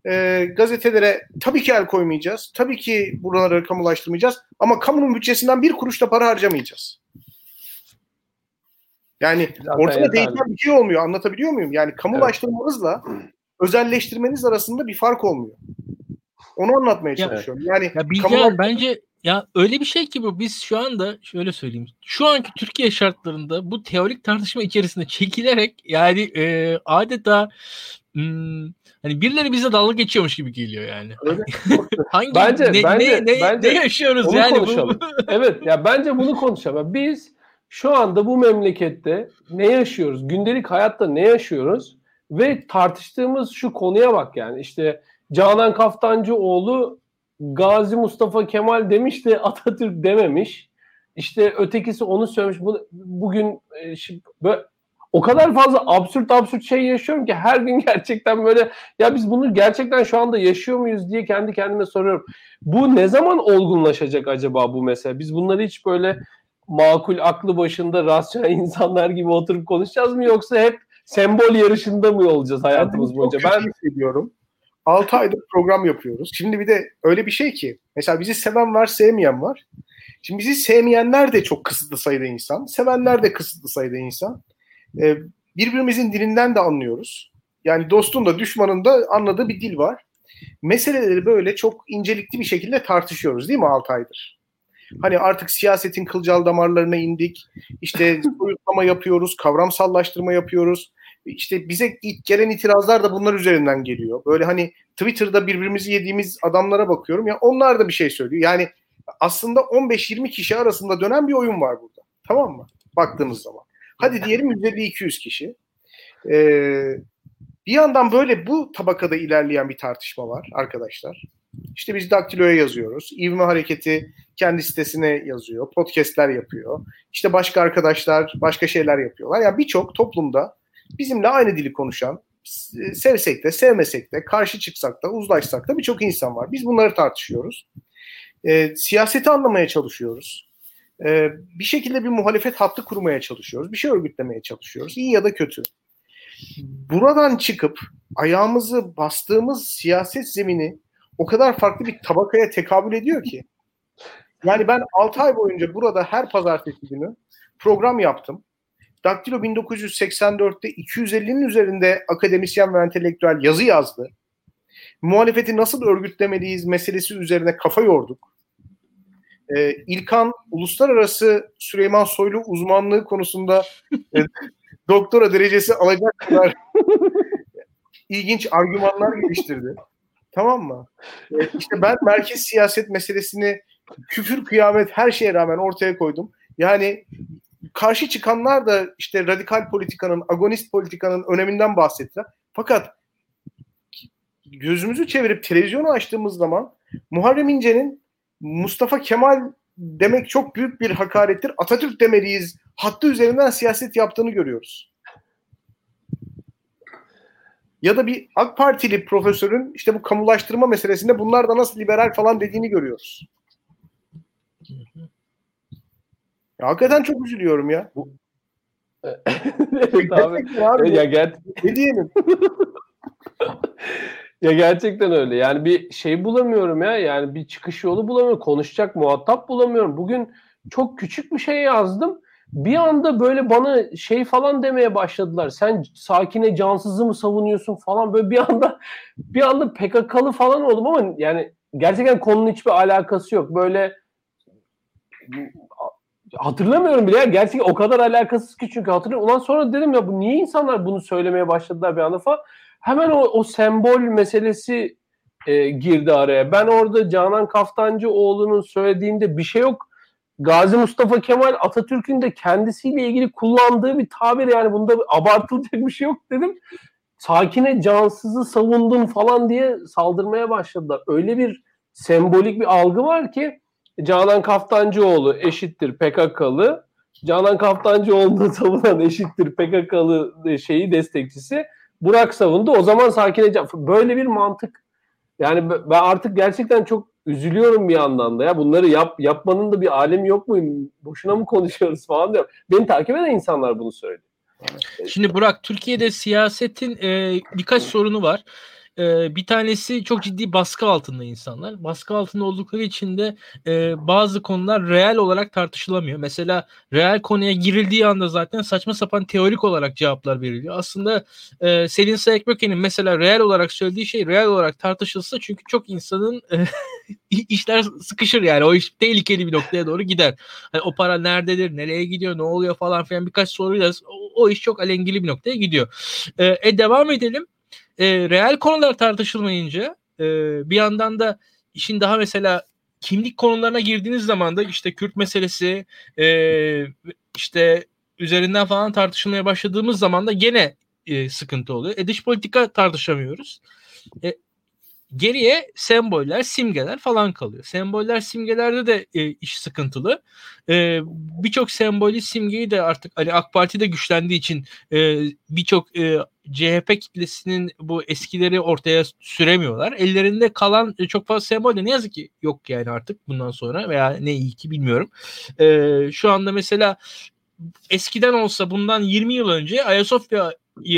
E, gazetelere tabii ki el koymayacağız. Tabii ki buraları kamulaştırmayacağız. Ama kamunun bütçesinden bir kuruş da para harcamayacağız. Yani Zaten ortada değişen bir şey olmuyor. Anlatabiliyor muyum? Yani kamulaştırmanızla evet. özelleştirmeniz arasında bir fark olmuyor. Onu anlatmaya çalışıyorum. Yani ya kamular... bence ya öyle bir şey ki bu biz şu anda şöyle söyleyeyim. Şu anki Türkiye şartlarında bu teorik tartışma içerisinde çekilerek yani e, adeta hmm, hani birileri bize dalga geçiyormuş gibi geliyor yani. Öyle. Hangi bence ne, bence, ne, ne, bence ne yaşıyoruz yani konuşalım. Bu? evet ya bence bunu konuşalım. Biz şu anda bu memlekette ne yaşıyoruz? Gündelik hayatta ne yaşıyoruz? Ve tartıştığımız şu konuya bak yani işte Canan Kaftancıoğlu Gazi Mustafa Kemal demiş de Atatürk dememiş. İşte ötekisi onu söylemiş. Bu, bugün e, şimdi, böyle, o kadar fazla absürt absürt şey yaşıyorum ki her gün gerçekten böyle ya biz bunu gerçekten şu anda yaşıyor muyuz diye kendi kendime soruyorum. Bu ne zaman olgunlaşacak acaba bu mesele? Biz bunları hiç böyle makul aklı başında rasyonel insanlar gibi oturup konuşacağız mı yoksa hep sembol yarışında mı olacağız hayatımız boyunca? Ben hissediyorum. 6 aydır program yapıyoruz. Şimdi bir de öyle bir şey ki mesela bizi seven var, sevmeyen var. Şimdi bizi sevmeyenler de çok kısıtlı sayıda insan. Sevenler de kısıtlı sayıda insan. Ee, birbirimizin dilinden de anlıyoruz. Yani dostun da düşmanın da anladığı bir dil var. Meseleleri böyle çok incelikli bir şekilde tartışıyoruz değil mi 6 aydır? Hani artık siyasetin kılcal damarlarına indik. İşte soyutlama yapıyoruz, kavramsallaştırma yapıyoruz işte bize gelen itirazlar da bunlar üzerinden geliyor. Böyle hani Twitter'da birbirimizi yediğimiz adamlara bakıyorum ya onlar da bir şey söylüyor. Yani aslında 15-20 kişi arasında dönen bir oyun var burada. Tamam mı? Baktığınız zaman. Hadi diyelim 150-200 kişi. Ee, bir yandan böyle bu tabakada ilerleyen bir tartışma var arkadaşlar. İşte biz Daktilo'ya yazıyoruz. İvme Hareketi kendi sitesine yazıyor. Podcast'ler yapıyor. İşte başka arkadaşlar başka şeyler yapıyorlar. Yani birçok toplumda bizimle aynı dili konuşan, sevsek de sevmesek de, karşı çıksak da, uzlaşsak da birçok insan var. Biz bunları tartışıyoruz. E, siyaseti anlamaya çalışıyoruz. E, bir şekilde bir muhalefet hattı kurmaya çalışıyoruz. Bir şey örgütlemeye çalışıyoruz. İyi ya da kötü. Buradan çıkıp ayağımızı bastığımız siyaset zemini o kadar farklı bir tabakaya tekabül ediyor ki. Yani ben 6 ay boyunca burada her pazartesi günü program yaptım. Daktilo 1984'te 250'nin üzerinde akademisyen ve entelektüel yazı yazdı. Muhalefeti nasıl örgütlemeliyiz meselesi üzerine kafa yorduk. Ee, İlkan uluslararası Süleyman Soylu uzmanlığı konusunda e, doktora derecesi alacak kadar ilginç argümanlar geliştirdi. Tamam mı? Ee, işte ben merkez siyaset meselesini küfür kıyamet her şeye rağmen ortaya koydum. Yani karşı çıkanlar da işte radikal politikanın, agonist politikanın öneminden bahsettiler. Fakat gözümüzü çevirip televizyonu açtığımız zaman Muharrem İnce'nin Mustafa Kemal demek çok büyük bir hakarettir. Atatürk demeliyiz. Hattı üzerinden siyaset yaptığını görüyoruz. Ya da bir AK Partili profesörün işte bu kamulaştırma meselesinde bunlar da nasıl liberal falan dediğini görüyoruz. Ya, hakikaten çok üzülüyorum ya. Bu... evet abi. abi. Ya ger ne diyelim? ya gerçekten öyle. Yani bir şey bulamıyorum ya. Yani bir çıkış yolu bulamıyorum. Konuşacak muhatap bulamıyorum. Bugün çok küçük bir şey yazdım. bir anda böyle bana şey falan demeye başladılar. Sen sakine cansızı mı savunuyorsun falan böyle bir anda bir anda PKK'lı falan oldum ama yani gerçekten konunun hiçbir alakası yok. Böyle hatırlamıyorum bile ya. Gerçekten o kadar alakasız ki çünkü hatırlıyorum. Ondan sonra dedim ya bu niye insanlar bunu söylemeye başladılar bir anda falan. Hemen o, o sembol meselesi e, girdi araya. Ben orada Canan Kaftancıoğlu'nun söylediğinde bir şey yok. Gazi Mustafa Kemal Atatürk'ün de kendisiyle ilgili kullandığı bir tabir yani bunda abartılacak bir şey yok dedim. Sakine cansızı savundun falan diye saldırmaya başladılar. Öyle bir sembolik bir algı var ki Canan Kaftancıoğlu eşittir PKK'lı. Canan Kaftancıoğlu'nu savunan eşittir PKK'lı şeyi destekçisi. Burak savundu. O zaman sakine böyle bir mantık. Yani ben artık gerçekten çok üzülüyorum bir yandan da ya. Bunları yap yapmanın da bir alemi yok mu? Boşuna mı konuşuyoruz falan diyor. Beni takip eden insanlar bunu söylüyor. Şimdi Burak Türkiye'de siyasetin e, birkaç sorunu var. E, bir tanesi çok ciddi baskı altında insanlar. Baskı altında oldukları için de e, bazı konular reel olarak tartışılamıyor. Mesela reel konuya girildiği anda zaten saçma sapan teorik olarak cevaplar veriliyor. Aslında e, Selin Sayekböke'nin mesela reel olarak söylediği şey reel olarak tartışılsa çünkü çok insanın e, işler sıkışır yani. O iş tehlikeli bir noktaya doğru gider. Hani o para nerededir, nereye gidiyor, ne oluyor falan filan birkaç soruyla o, o iş çok alengili bir noktaya gidiyor. E, e devam edelim e, reel konular tartışılmayınca e, bir yandan da işin daha mesela kimlik konularına girdiğiniz zaman da işte Kürt meselesi e, işte üzerinden falan tartışılmaya başladığımız zaman da gene e, sıkıntı oluyor. E dış politika tartışamıyoruz. E, geriye semboller, simgeler falan kalıyor. Semboller, simgelerde de e, iş sıkıntılı. E, birçok sembolü, simgeyi de artık hani AK Parti de güçlendiği için e, birçok e, CHP kitlesinin bu eskileri ortaya süremiyorlar. Ellerinde kalan e, çok fazla sembol de ne yazık ki yok yani artık bundan sonra veya ne iyi ki bilmiyorum. E, şu anda mesela eskiden olsa bundan 20 yıl önce Ayasofya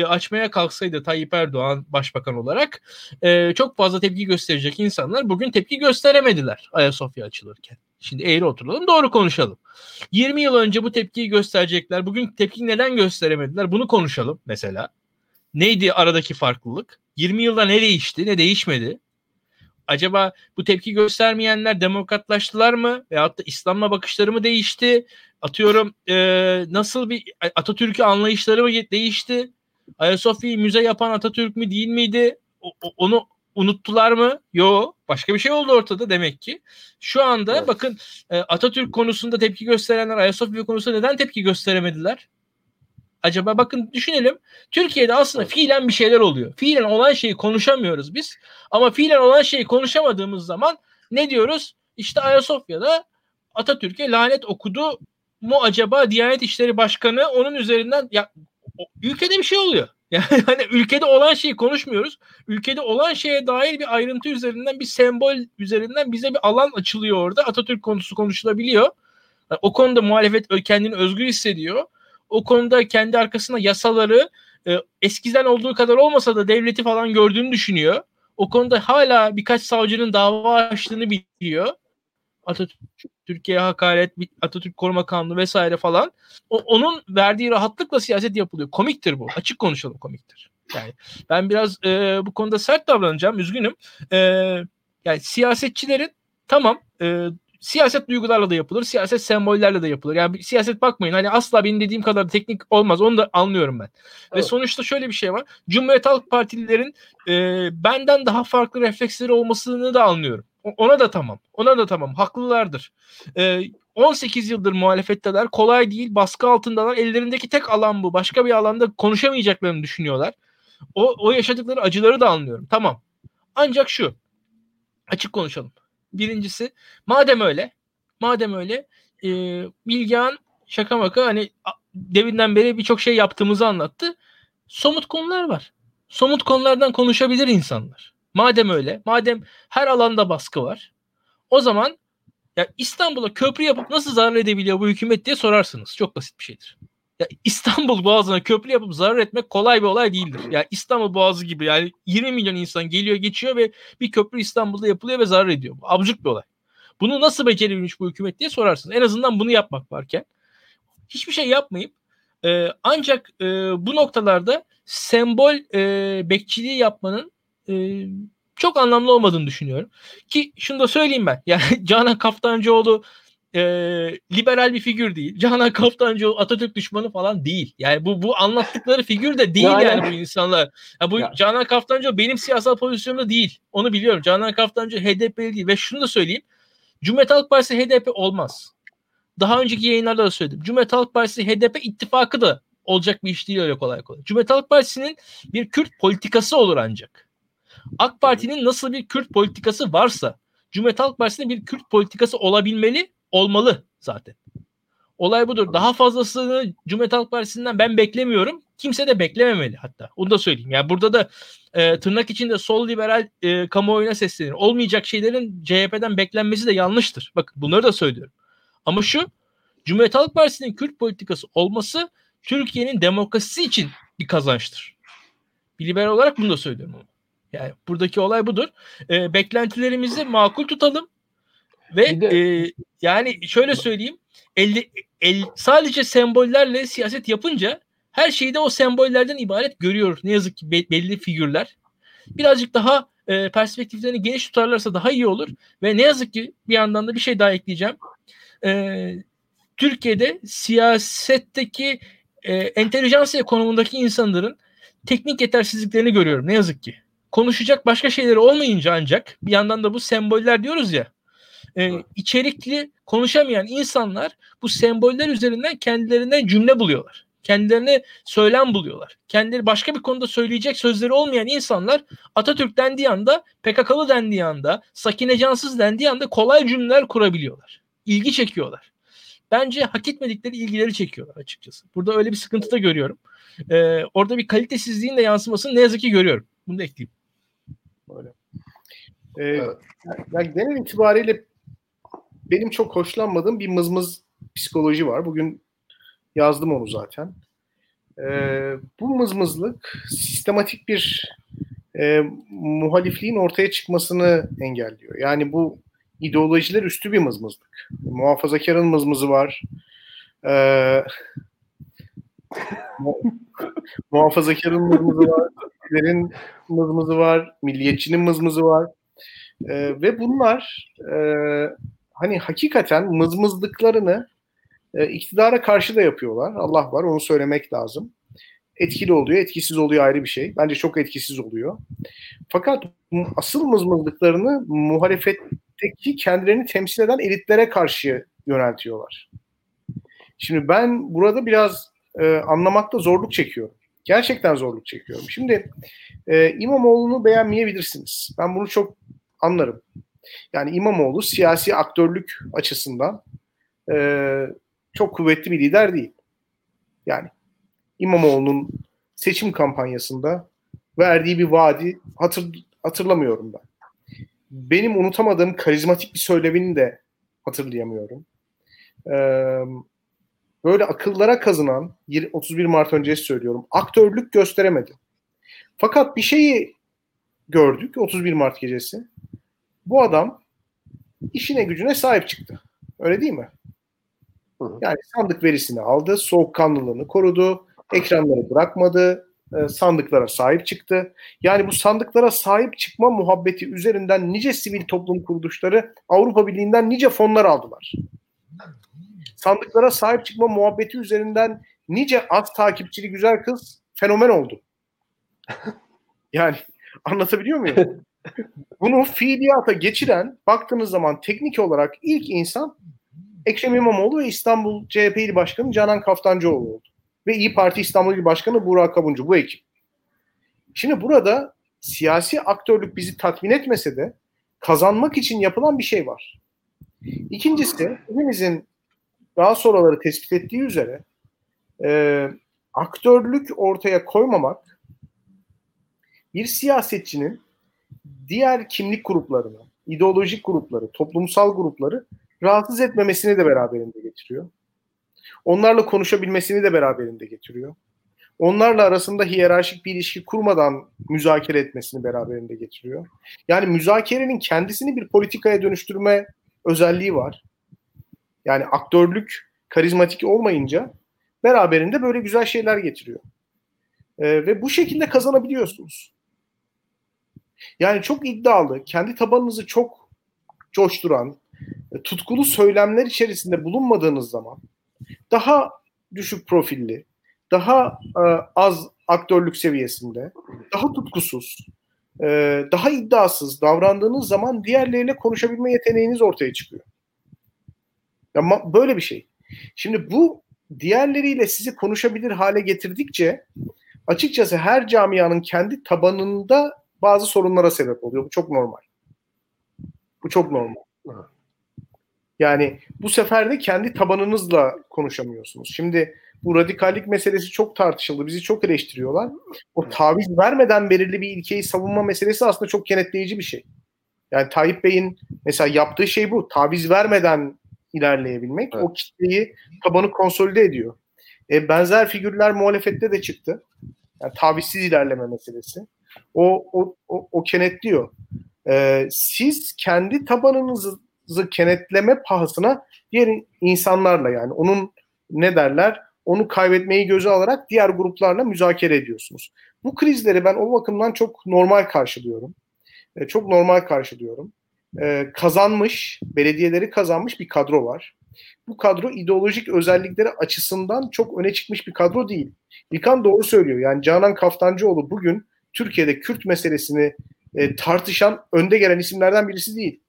açmaya kalksaydı Tayyip Erdoğan başbakan olarak e, çok fazla tepki gösterecek insanlar bugün tepki gösteremediler Ayasofya açılırken. Şimdi eğri oturalım doğru konuşalım. 20 yıl önce bu tepkiyi gösterecekler. Bugün tepki neden gösteremediler? Bunu konuşalım mesela. Neydi aradaki farklılık? 20 yılda ne değişti, ne değişmedi? Acaba bu tepki göstermeyenler demokratlaştılar mı? Veyahut da İslam'la bakışları mı değişti? Atıyorum e, nasıl bir Atatürk'ü anlayışları mı değişti? Ayasofya'yı müze yapan Atatürk mü değil miydi? O, onu unuttular mı? Yo. Başka bir şey oldu ortada demek ki. Şu anda evet. bakın Atatürk konusunda tepki gösterenler Ayasofya konusunda neden tepki gösteremediler? Acaba bakın düşünelim. Türkiye'de aslında fiilen bir şeyler oluyor. Fiilen olan şeyi konuşamıyoruz biz. Ama fiilen olan şeyi konuşamadığımız zaman ne diyoruz? İşte Ayasofya'da Atatürk'e lanet okudu mu acaba Diyanet İşleri Başkanı onun üzerinden ya ülkede bir şey oluyor. Yani hani ülkede olan şeyi konuşmuyoruz. Ülkede olan şeye dair bir ayrıntı üzerinden bir sembol üzerinden bize bir alan açılıyor orada. Atatürk konusu konuşulabiliyor. Yani o konuda muhalefet kendini özgür hissediyor. O konuda kendi arkasında yasaları e, eskiden olduğu kadar olmasa da devleti falan gördüğünü düşünüyor. O konuda hala birkaç savcının dava açtığını biliyor. Atatürk Türkiye hakaret, Atatürk koruma kanunu vesaire falan. O, onun verdiği rahatlıkla siyaset yapılıyor. Komiktir bu. Açık konuşalım komiktir. Yani ben biraz e, bu konuda sert davranacağım. Üzgünüm. E, yani siyasetçilerin tamam e, siyaset duygularla da yapılır, siyaset sembollerle de yapılır. Yani siyaset bakmayın hani asla benim dediğim kadar teknik olmaz. Onu da anlıyorum ben. Evet. Ve sonuçta şöyle bir şey var. Cumhuriyet Halk Partililerin e, benden daha farklı refleksleri olmasını da anlıyorum. Ona da tamam. Ona da tamam. Haklılardır. Ee, 18 yıldır muhalefetteler. Kolay değil. Baskı altındalar. Ellerindeki tek alan bu. Başka bir alanda konuşamayacaklarını düşünüyorlar. O, o yaşadıkları acıları da anlıyorum. Tamam. Ancak şu. Açık konuşalım. Birincisi madem öyle madem öyle e, Bilgehan şaka maka hani devinden beri birçok şey yaptığımızı anlattı. Somut konular var. Somut konulardan konuşabilir insanlar. Madem öyle, madem her alanda baskı var, o zaman ya İstanbul'a köprü yapıp nasıl zarar edebiliyor bu hükümet diye sorarsınız. Çok basit bir şeydir. Ya İstanbul Boğazı'na köprü yapıp zarar etmek kolay bir olay değildir. Ya yani İstanbul Boğazı gibi yani 20 milyon insan geliyor geçiyor ve bir köprü İstanbul'da yapılıyor ve zarar ediyor. Bu absürt bir olay. Bunu nasıl becerebilmiş bu hükümet diye sorarsınız. En azından bunu yapmak varken hiçbir şey yapmayıp e, ancak e, bu noktalarda sembol e, bekçiliği yapmanın e, çok anlamlı olmadığını düşünüyorum. Ki şunu da söyleyeyim ben. Yani Canan Kaftancıoğlu e, liberal bir figür değil. Canan Kaftancıoğlu Atatürk düşmanı falan değil. Yani bu bu anlattıkları figür de değil yani, yani bu insanlar. Ya bu ya. Canan Kaftancıoğlu benim siyasal pozisyonumda değil. Onu biliyorum. Canan Kaftancıoğlu HDP değil ve şunu da söyleyeyim. Cumhuriyet Halk Partisi HDP olmaz. Daha önceki yayınlarda da söyledim. Cumhuriyet Halk Partisi HDP ittifakı da olacak bir iş değil öyle kolay kolay. Cumhuriyet Halk Partisi'nin bir Kürt politikası olur ancak. AK Parti'nin nasıl bir Kürt politikası varsa Cumhuriyet Halk Partisi'nin bir Kürt politikası olabilmeli, olmalı zaten. Olay budur. Daha fazlasını Cumhuriyet Halk Partisi'nden ben beklemiyorum. Kimse de beklememeli hatta. Onu da söyleyeyim. Yani burada da e, tırnak içinde sol liberal e, kamuoyuna seslenir. Olmayacak şeylerin CHP'den beklenmesi de yanlıştır. Bakın bunları da söylüyorum. Ama şu Cumhuriyet Halk Partisi'nin Kürt politikası olması Türkiye'nin demokrasisi için bir kazançtır. Bir liberal olarak bunu da söylüyorum. Yani buradaki olay budur. E, beklentilerimizi makul tutalım ve de... e, yani şöyle söyleyeyim 50, el, sadece sembollerle siyaset yapınca her şeyi de o sembollerden ibaret görüyor. Ne yazık ki belli figürler. Birazcık daha e, perspektiflerini geniş tutarlarsa daha iyi olur. Ve ne yazık ki bir yandan da bir şey daha ekleyeceğim. E, Türkiye'de siyasetteki e, entelijansiya konumundaki insanların teknik yetersizliklerini görüyorum ne yazık ki. Konuşacak başka şeyleri olmayınca ancak bir yandan da bu semboller diyoruz ya e, içerikli konuşamayan insanlar bu semboller üzerinden kendilerinden cümle buluyorlar. Kendilerine söylem buluyorlar. Kendileri başka bir konuda söyleyecek sözleri olmayan insanlar Atatürk dendiği anda, PKK'lı dendiği anda, Sakine Cansız dendiği anda kolay cümleler kurabiliyorlar. İlgi çekiyorlar. Bence hak etmedikleri ilgileri çekiyorlar açıkçası. Burada öyle bir sıkıntı da görüyorum. Ee, orada bir kalitesizliğin de yansımasını ne yazık ki görüyorum. Bunu da ekleyeyim. Öyle. Ee, evet. yani genel itibariyle benim çok hoşlanmadığım bir mızmız psikoloji var. Bugün yazdım onu zaten. Ee, bu mızmızlık sistematik bir e, muhalifliğin ortaya çıkmasını engelliyor. Yani bu ideolojiler üstü bir mızmızlık. Muhafazakarın mızmızı var. Ee, muhafazakarın mızmızı var. Türklerin mızmızı var. Milliyetçinin mızmızı var. Ee, ve bunlar e, hani hakikaten mızmızlıklarını e, iktidara karşı da yapıyorlar. Allah var onu söylemek lazım. Etkili oluyor, etkisiz oluyor ayrı bir şey. Bence çok etkisiz oluyor. Fakat asıl mızmızlıklarını muhalefetteki kendilerini temsil eden elitlere karşı yöneltiyorlar. Şimdi ben burada biraz e, anlamakta zorluk çekiyorum. Gerçekten zorluk çekiyorum. Şimdi e, İmamoğlu'nu beğenmeyebilirsiniz. Ben bunu çok anlarım. Yani İmamoğlu siyasi aktörlük açısından e, çok kuvvetli bir lider değil. Yani İmamoğlu'nun seçim kampanyasında verdiği bir vaadi hatır, hatırlamıyorum ben. Benim unutamadığım karizmatik bir söylemini de hatırlayamıyorum. Ee, böyle akıllara kazınan 31 Mart öncesi söylüyorum. Aktörlük gösteremedi. Fakat bir şeyi gördük 31 Mart gecesi bu adam işine gücüne sahip çıktı. Öyle değil mi? Yani sandık verisini aldı, soğukkanlılığını korudu, ekranları bırakmadı, e, sandıklara sahip çıktı. Yani bu sandıklara sahip çıkma muhabbeti üzerinden nice sivil toplum kuruluşları Avrupa Birliği'nden nice fonlar aldılar. Sandıklara sahip çıkma muhabbeti üzerinden nice az takipçili güzel kız fenomen oldu. yani anlatabiliyor muyum? Bunu fiiliyata geçiren baktığınız zaman teknik olarak ilk insan Ekrem İmamoğlu ve İstanbul CHP İl Başkanı Canan Kaftancıoğlu oldu. Ve İyi Parti İstanbul İl Başkanı Burak Kabuncu bu ekip. Şimdi burada siyasi aktörlük bizi tatmin etmese de kazanmak için yapılan bir şey var. İkincisi hepimizin daha sonraları tespit ettiği üzere e, aktörlük ortaya koymamak bir siyasetçinin diğer kimlik gruplarını, ideolojik grupları, toplumsal grupları rahatsız etmemesini de beraberinde getiriyor. Onlarla konuşabilmesini de beraberinde getiriyor. Onlarla arasında hiyerarşik bir ilişki kurmadan müzakere etmesini beraberinde getiriyor. Yani müzakerenin kendisini bir politikaya dönüştürme özelliği var. Yani aktörlük karizmatik olmayınca beraberinde böyle güzel şeyler getiriyor. E, ve bu şekilde kazanabiliyorsunuz. Yani çok iddialı, kendi tabanınızı çok coşturan, e, tutkulu söylemler içerisinde bulunmadığınız zaman daha düşük profilli, daha e, az aktörlük seviyesinde, daha tutkusuz, e, daha iddiasız davrandığınız zaman diğerleriyle konuşabilme yeteneğiniz ortaya çıkıyor. Ama böyle bir şey. Şimdi bu diğerleriyle sizi konuşabilir hale getirdikçe açıkçası her camianın kendi tabanında bazı sorunlara sebep oluyor. Bu çok normal. Bu çok normal. Yani bu sefer de kendi tabanınızla konuşamıyorsunuz. Şimdi bu radikallik meselesi çok tartışıldı. Bizi çok eleştiriyorlar. O taviz vermeden belirli bir ilkeyi savunma meselesi aslında çok kenetleyici bir şey. Yani Tayyip Bey'in mesela yaptığı şey bu. Taviz vermeden ilerleyebilmek. Evet. O kitleyi, tabanı konsolide ediyor. E, benzer figürler muhalefette de çıktı. Yani tavizsiz ilerleme meselesi. O, o, o, o kenetliyor. E, siz kendi tabanınızı kenetleme pahasına diğer insanlarla yani onun ne derler onu kaybetmeyi göze alarak diğer gruplarla müzakere ediyorsunuz. Bu krizleri ben o bakımdan çok normal karşılıyorum. E, çok normal karşılıyorum. E, kazanmış, belediyeleri kazanmış bir kadro var. Bu kadro ideolojik özellikleri açısından çok öne çıkmış bir kadro değil. İlkan doğru söylüyor. Yani Canan Kaftancıoğlu bugün Türkiye'de Kürt meselesini e, tartışan önde gelen isimlerden birisi değil.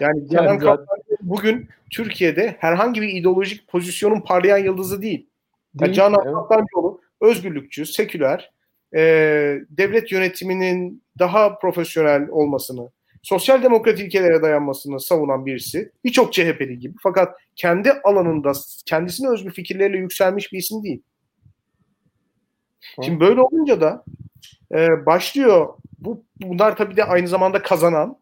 Yani Canan Kaftancıoğlu bugün Türkiye'de herhangi bir ideolojik pozisyonun parlayan yıldızı değil. değil yani Canan evet. Kaftancıoğlu özgürlükçü, seküler, e, devlet yönetiminin daha profesyonel olmasını, sosyal demokrat ilkelere dayanmasını savunan birisi. Birçok CHP'li gibi. Fakat kendi alanında kendisine özgü fikirlerle yükselmiş bir isim değil. Şimdi böyle olunca da e, başlıyor. Bu bunlar tabii de aynı zamanda kazanan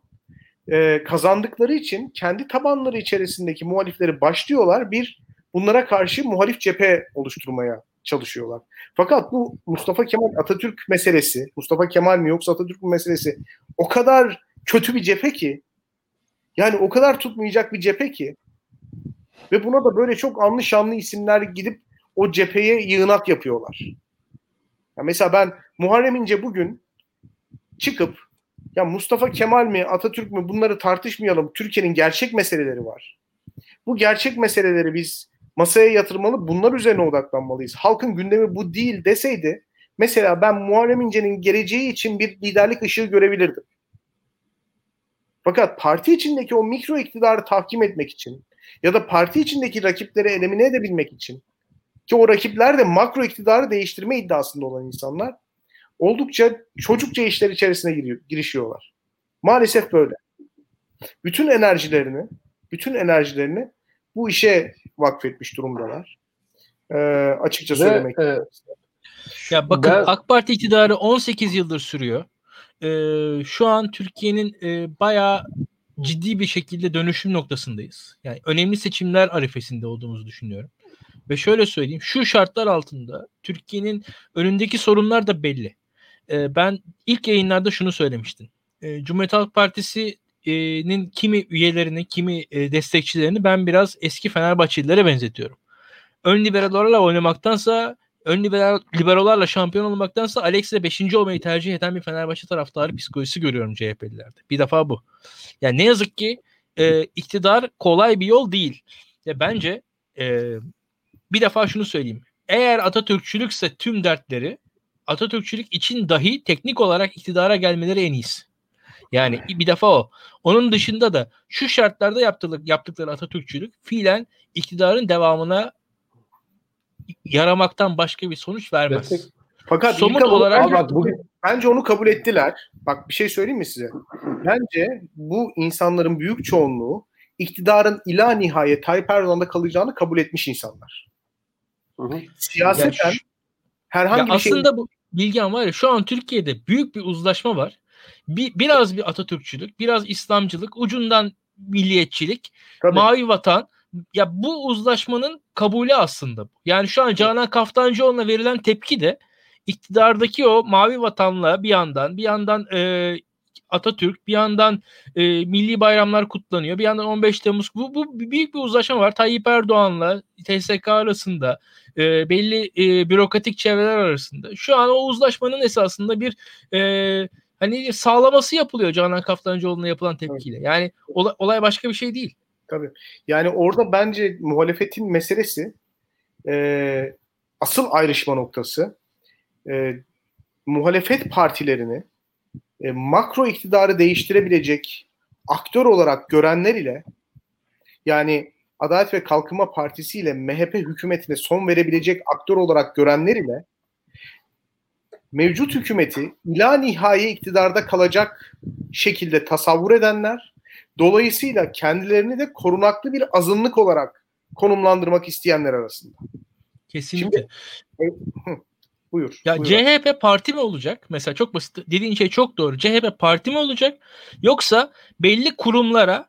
e, kazandıkları için kendi tabanları içerisindeki muhalifleri başlıyorlar bir bunlara karşı muhalif cephe oluşturmaya çalışıyorlar. Fakat bu Mustafa Kemal Atatürk meselesi, Mustafa Kemal mi yoksa Atatürk mü meselesi o kadar kötü bir cephe ki yani o kadar tutmayacak bir cephe ki ve buna da böyle çok anlı şanlı isimler gidip o cepheye yığınak yapıyorlar. Ya mesela ben Muharrem İnce bugün çıkıp ya Mustafa Kemal mi Atatürk mü bunları tartışmayalım. Türkiye'nin gerçek meseleleri var. Bu gerçek meseleleri biz masaya yatırmalı bunlar üzerine odaklanmalıyız. Halkın gündemi bu değil deseydi mesela ben Muharrem İnce'nin geleceği için bir liderlik ışığı görebilirdim. Fakat parti içindeki o mikro iktidarı tahkim etmek için ya da parti içindeki rakipleri elimine edebilmek için ki o rakipler de makro iktidarı değiştirme iddiasında olan insanlar oldukça çocukça işler içerisine giriyor, girişiyorlar. Maalesef böyle. Bütün enerjilerini, bütün enerjilerini bu işe vakfetmiş durumdalar. Ee, açıkça Ve, söylemek. E, ya bakın ben... AK Parti iktidarı 18 yıldır sürüyor. Ee, şu an Türkiye'nin e, bayağı ciddi bir şekilde dönüşüm noktasındayız. Yani önemli seçimler arifesinde olduğumuzu düşünüyorum. Ve şöyle söyleyeyim, şu şartlar altında Türkiye'nin önündeki sorunlar da belli e, ben ilk yayınlarda şunu söylemiştim. E, Cumhuriyet Halk Partisi'nin kimi üyelerini, kimi e, destekçilerini ben biraz eski Fenerbahçelilere benzetiyorum. Ön liberallerle oynamaktansa ön liberal, liberallarla şampiyon olmaktansa Alex'le 5. olmayı tercih eden bir Fenerbahçe taraftarı psikolojisi görüyorum CHP'lilerde. Bir defa bu. Yani ne yazık ki e, iktidar kolay bir yol değil. Ya bence e, bir defa şunu söyleyeyim. Eğer Atatürkçülükse tüm dertleri Atatürkçülük için dahi teknik olarak iktidara gelmeleri en iyisi. Yani bir defa o. Onun dışında da şu şartlarda yaptık, yaptıkları Atatürkçülük fiilen iktidarın devamına yaramaktan başka bir sonuç vermez. Fakat somut olarak abi bak, bugün, bence onu kabul ettiler. Bak bir şey söyleyeyim mi size? Bence bu insanların büyük çoğunluğu iktidarın ila nihayet Tayyip Erdoğan'da kalacağını kabul etmiş insanlar. Hı hı. Siyaseten şu, herhangi ya bir şey aslında bu bilgim var ya şu an Türkiye'de büyük bir uzlaşma var. Bir, biraz bir Atatürkçülük, biraz İslamcılık, ucundan milliyetçilik, Tabii. mavi vatan. Ya bu uzlaşmanın kabulü aslında bu. Yani şu an Canan Kaftancıoğlu'na verilen tepki de iktidardaki o mavi vatanla bir yandan bir yandan e, Atatürk, bir yandan e, milli bayramlar kutlanıyor, bir yandan 15 Temmuz. Bu, bu büyük bir uzlaşma var. Tayyip Erdoğan'la TSK arasında, e, belli e, bürokratik çevreler arasında. Şu an o uzlaşmanın esasında bir e, hani sağlaması yapılıyor Canan Kaftancıoğlu'na yapılan tepkiyle. Yani olay, olay başka bir şey değil. Tabii. Yani orada bence muhalefetin meselesi e, asıl ayrışma noktası e, muhalefet partilerini e, makro iktidarı değiştirebilecek aktör olarak görenler ile yani Adalet ve Kalkınma Partisi ile MHP hükümetine son verebilecek aktör olarak görenler ile mevcut hükümeti ila nihai iktidarda kalacak şekilde tasavvur edenler dolayısıyla kendilerini de korunaklı bir azınlık olarak konumlandırmak isteyenler arasında. Kesinlikle. Şimdi, e, buyur. Ya buyur CHP parti mi olacak? Mesela çok basit. Dediğin şey çok doğru. CHP parti mi olacak? Yoksa belli kurumlara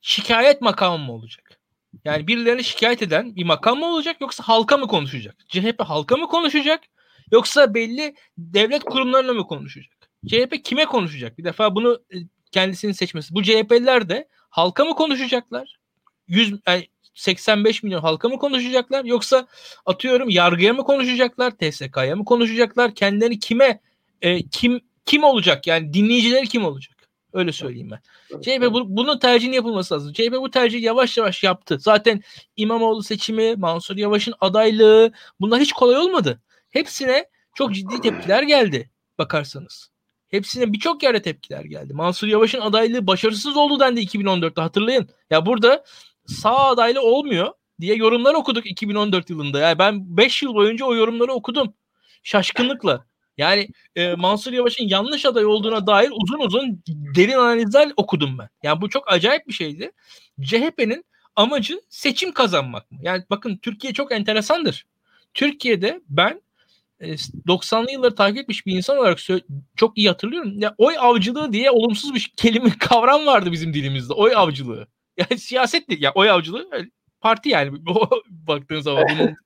şikayet makamı mı olacak? Yani birilerini şikayet eden bir makam mı olacak yoksa halka mı konuşacak? CHP halka mı konuşacak yoksa belli devlet kurumlarına mı konuşacak? CHP kime konuşacak? Bir defa bunu e, kendisinin seçmesi. Bu CHP'liler de halka mı konuşacaklar? 100 yani 85 milyon halka mı konuşacaklar yoksa atıyorum yargıya mı konuşacaklar, TSK'ya mı konuşacaklar, kendilerini kime e, kim kim olacak yani dinleyicileri kim olacak? Öyle söyleyeyim ben. CHP bu, bunun tercihini yapılması lazım. CHP bu tercihi yavaş yavaş yaptı. Zaten İmamoğlu seçimi, Mansur Yavaş'ın adaylığı bunlar hiç kolay olmadı. Hepsine çok ciddi tepkiler geldi bakarsanız. Hepsine birçok yerde tepkiler geldi. Mansur Yavaş'ın adaylığı başarısız oldu dendi 2014'te hatırlayın. Ya burada sağ adaylı olmuyor diye yorumlar okuduk 2014 yılında. Yani ben 5 yıl boyunca o yorumları okudum. Şaşkınlıkla. Yani e, Mansur Yavaş'ın yanlış aday olduğuna dair uzun uzun derin analizler okudum ben. Yani bu çok acayip bir şeydi. CHP'nin amacı seçim kazanmak mı? Yani bakın Türkiye çok enteresandır. Türkiye'de ben 90'lı e, yılları takip etmiş bir insan olarak çok iyi hatırlıyorum. Ya oy avcılığı diye olumsuz bir kelime kavram vardı bizim dilimizde. Oy avcılığı. Yani siyaset değil. Ya oy avcılığı parti yani baktığın zaman bunun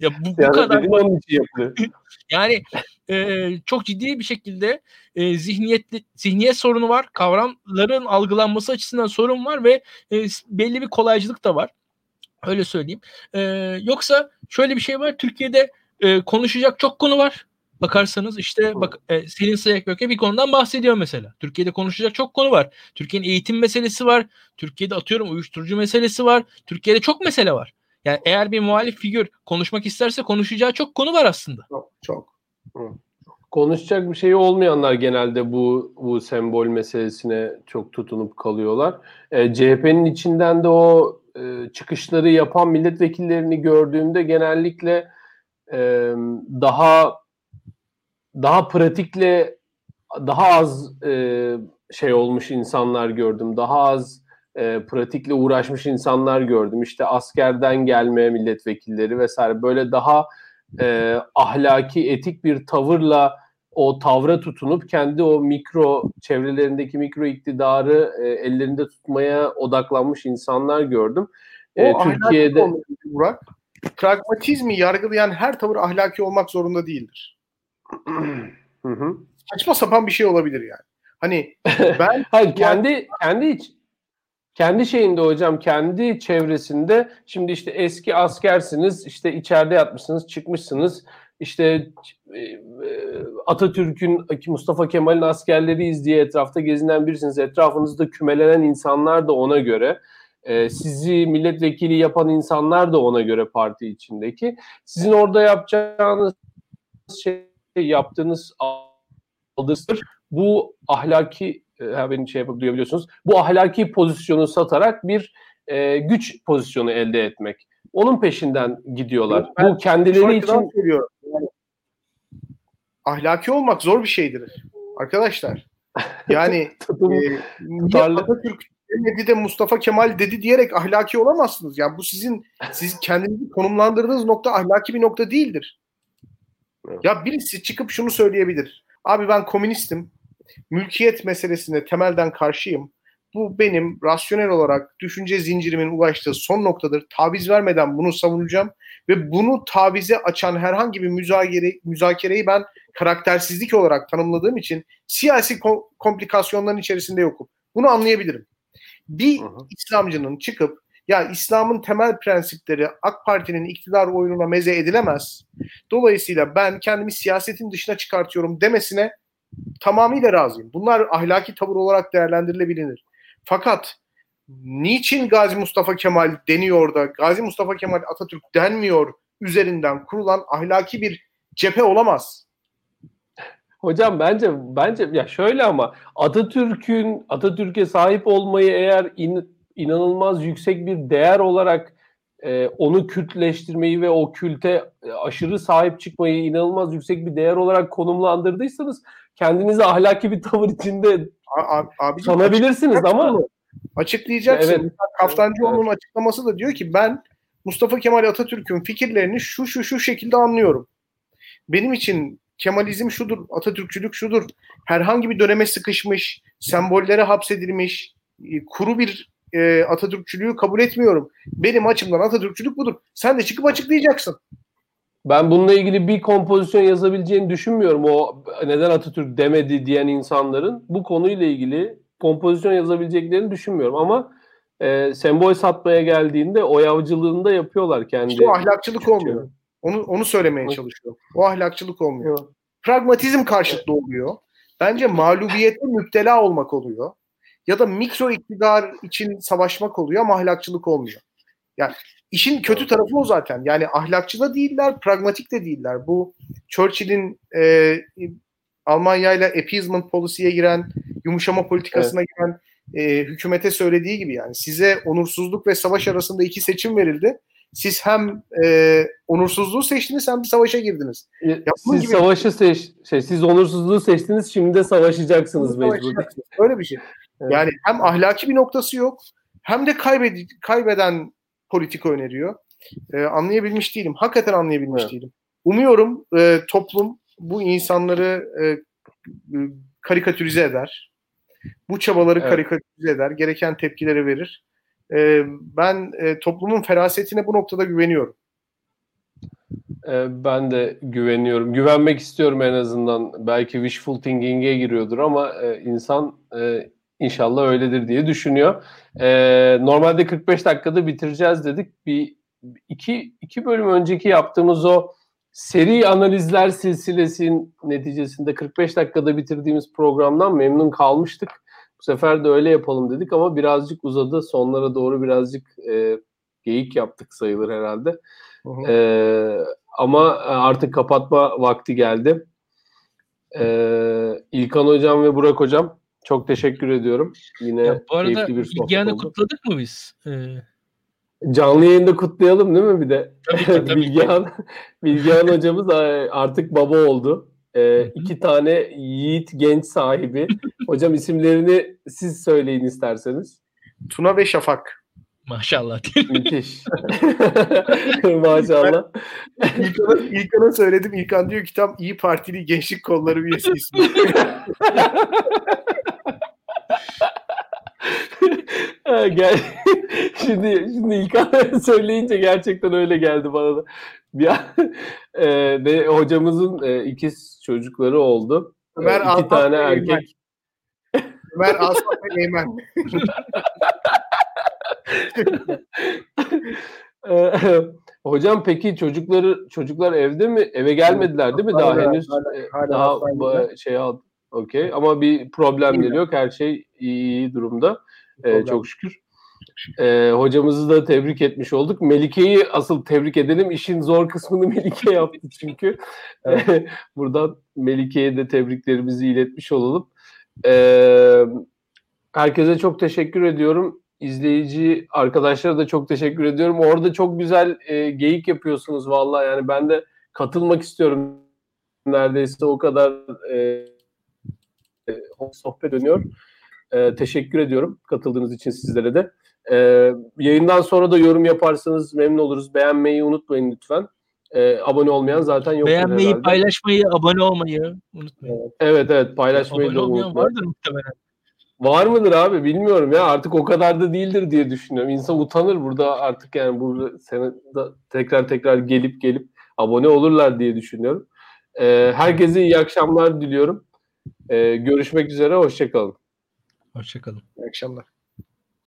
ya bu, bu kadar için yapılıyor. yani e, çok ciddi bir şekilde e, zihniyetli zihniyet sorunu var. Kavramların algılanması açısından sorun var ve e, belli bir kolaycılık da var. Öyle söyleyeyim. E, yoksa şöyle bir şey var. Türkiye'de e, konuşacak çok konu var. Bakarsanız işte bak e, Selin Sayık bir konudan bahsediyor mesela. Türkiye'de konuşacak çok konu var. Türkiye'nin eğitim meselesi var. Türkiye'de atıyorum uyuşturucu meselesi var. Türkiye'de çok mesele var. Yani eğer bir muhalif figür konuşmak isterse konuşacağı çok konu var aslında. Çok çok. Konuşacak bir şey olmayanlar genelde bu bu sembol meselesine çok tutunup kalıyorlar. E, CHP'nin içinden de o e, çıkışları yapan milletvekillerini gördüğümde genellikle e, daha daha pratikle daha az e, şey olmuş insanlar gördüm. Daha az e, pratikle uğraşmış insanlar gördüm. İşte askerden gelme milletvekilleri vesaire böyle daha e, ahlaki, etik bir tavırla o tavra tutunup kendi o mikro çevrelerindeki mikro iktidarı e, ellerinde tutmaya odaklanmış insanlar gördüm. E, o Türkiye'de Burak, pragmatizmi yargılayan her tavır ahlaki olmak zorunda değildir. Hı hı. Saçma sapan bir şey olabilir yani. Hani ben Hayır, kendi kendi iç kendi şeyinde hocam kendi çevresinde şimdi işte eski askersiniz işte içeride yatmışsınız çıkmışsınız işte e, e, Atatürk'ün Mustafa Kemal'in askerleriyiz diye etrafta gezinen birisiniz. Etrafınızda kümelenen insanlar da ona göre. E, sizi milletvekili yapan insanlar da ona göre parti içindeki. Sizin orada yapacağınız şey yaptığınız aldırıstır. Bu ahlaki e, beni şey yapıp duyabiliyorsunuz. Bu ahlaki pozisyonu satarak bir e, güç pozisyonu elde etmek. Onun peşinden gidiyorlar. Ben Bu kendileri için söylüyorum. Yani, ahlaki olmak zor bir şeydir arkadaşlar. Yani e, Atatürk demedi de Mustafa Kemal dedi diyerek ahlaki olamazsınız. Yani bu sizin siz kendinizi konumlandırdığınız nokta ahlaki bir nokta değildir. Ya birisi çıkıp şunu söyleyebilir. Abi ben komünistim. Mülkiyet meselesine temelden karşıyım. bu benim rasyonel olarak düşünce zincirimin ulaştığı son noktadır. Taviz vermeden bunu savunacağım ve bunu tavize açan herhangi bir müzakere, müzakereyi ben karaktersizlik olarak tanımladığım için siyasi ko- komplikasyonların içerisinde yokum. Bunu anlayabilirim. Bir hı hı. İslamcının çıkıp ya İslam'ın temel prensipleri AK Parti'nin iktidar oyununa meze edilemez. Dolayısıyla ben kendimi siyasetin dışına çıkartıyorum demesine tamamıyla razıyım. Bunlar ahlaki tavır olarak değerlendirilebilir. Fakat niçin Gazi Mustafa Kemal deniyor da Gazi Mustafa Kemal Atatürk denmiyor üzerinden kurulan ahlaki bir cephe olamaz. Hocam bence bence ya şöyle ama Atatürk'ün Atatürk'e sahip olmayı eğer in, inanılmaz yüksek bir değer olarak e, onu kültleştirmeyi ve o külte e, aşırı sahip çıkmayı inanılmaz yüksek bir değer olarak konumlandırdıysanız kendinizi ahlaki bir tavır içinde abi, sanabilirsiniz ama açıklayacaksın. Evet. Kaftancıoğlu'nun evet. açıklaması da diyor ki ben Mustafa Kemal Atatürk'ün fikirlerini şu şu şu şekilde anlıyorum. Benim için Kemalizm şudur, Atatürkçülük şudur. Herhangi bir döneme sıkışmış, sembollere hapsedilmiş, e, kuru bir e, Atatürkçülüğü kabul etmiyorum. Benim açımdan Atatürkçülük budur. Sen de çıkıp açıklayacaksın. Ben bununla ilgili bir kompozisyon yazabileceğini düşünmüyorum. O neden Atatürk demedi diyen insanların bu konuyla ilgili kompozisyon yazabileceklerini düşünmüyorum. Ama e, sembol satmaya geldiğinde o yavcılığında yapıyorlar kendi. İşte o ahlakçılık olmuyor. Onu onu söylemeye çalışıyorum. O ahlakçılık olmuyor. Pragmatizm karşıtlı oluyor. Bence mağlubiyete müptela olmak oluyor. Ya da mikro iktidar için savaşmak oluyor ama ahlakçılık olmuyor. Yani işin kötü tarafı o zaten. Yani ahlakçı da değiller, pragmatik de değiller. Bu Churchill'in e, Almanya ile appeasement policy'ye giren, yumuşama politikasına evet. giren e, hükümete söylediği gibi yani size onursuzluk ve savaş arasında iki seçim verildi. Siz hem e, onursuzluğu seçtiniz hem bir savaşa girdiniz. Ya, siz gibi... savaşı seç, şey, siz onursuzluğu seçtiniz, şimdi de savaşacaksınız mecbur. Öyle bir şey. Evet. Yani hem ahlaki bir noktası yok, hem de kaybed kaybeden politika öneriyor. E, anlayabilmiş değilim. Hakikaten anlayabilmiş evet. değilim. Umuyorum e, toplum bu insanları e, karikatürize eder. Bu çabaları evet. karikatürize eder. Gereken tepkileri verir. E, ben e, toplumun ferasetine bu noktada güveniyorum. E, ben de güveniyorum. Güvenmek istiyorum en azından. Belki wishful thinking'e giriyordur ama e, insan e, inşallah öyledir diye düşünüyor. E, normalde 45 dakikada bitireceğiz dedik. Bir iki, iki bölüm önceki yaptığımız o seri analizler silsilesinin neticesinde 45 dakikada bitirdiğimiz programdan memnun kalmıştık. Bu sefer de öyle yapalım dedik ama birazcık uzadı. Sonlara doğru birazcık e, geyik yaptık sayılır herhalde. E, ama artık kapatma vakti geldi. E, İlkan Hocam ve Burak Hocam çok teşekkür ediyorum. Yine ya, bu arada keyifli bir sohbet oldu. kutladık mı biz? Ee... Canlı yayında kutlayalım değil mi bir de? Tabii, tabii. Bilgehan, Bilgehan hocamız artık baba oldu. Ee, iki tane yiğit genç sahibi. Hocam isimlerini siz söyleyin isterseniz. Tuna ve Şafak. Maşallah. Müthiş. Maşallah. İlkan'a, İlkan'a söyledim. İlkan diyor ki tam iyi Partili Gençlik Kolları üyesi ismi. Gel. şimdi şimdi İlkan söyleyince gerçekten öyle geldi bana da. Bir e, de hocamızın e, ikiz çocukları oldu. Ömer e, iki tane erkek. Ömer Asaf ve Eymen. E, hocam peki çocukları çocuklar evde mi? Eve gelmediler değil mi? Daha hala, henüz hala, e, hala daha şey aldı. Okey ama bir problemleri yok. Her şey iyi, iyi durumda. Ee, çok şükür. Ee, hocamızı da tebrik etmiş olduk. Melike'yi asıl tebrik edelim. İşin zor kısmını Melike yaptı çünkü. Evet. Buradan Melike'ye de tebriklerimizi iletmiş olalım. Ee, herkese çok teşekkür ediyorum. İzleyici arkadaşlara da çok teşekkür ediyorum. Orada çok güzel e, geyik yapıyorsunuz vallahi yani ben de katılmak istiyorum. Neredeyse o kadar e, e sohbet dönüyor. E, teşekkür ediyorum katıldığınız için sizlere de. E, yayından sonra da yorum yaparsanız memnun oluruz. Beğenmeyi unutmayın lütfen. E, abone olmayan zaten yok. Beğenmeyi, herhalde. paylaşmayı, abone olmayı unutmayın. Evet evet paylaşmayı abone da unutmayın. vardır muhtemelen. Var mıdır abi bilmiyorum ya artık o kadar da değildir diye düşünüyorum. İnsan utanır burada artık yani burada sene tekrar tekrar gelip gelip abone olurlar diye düşünüyorum. Ee, herkese iyi akşamlar diliyorum. Ee, görüşmek üzere hoşçakalın. Hoşçakalın. İyi akşamlar.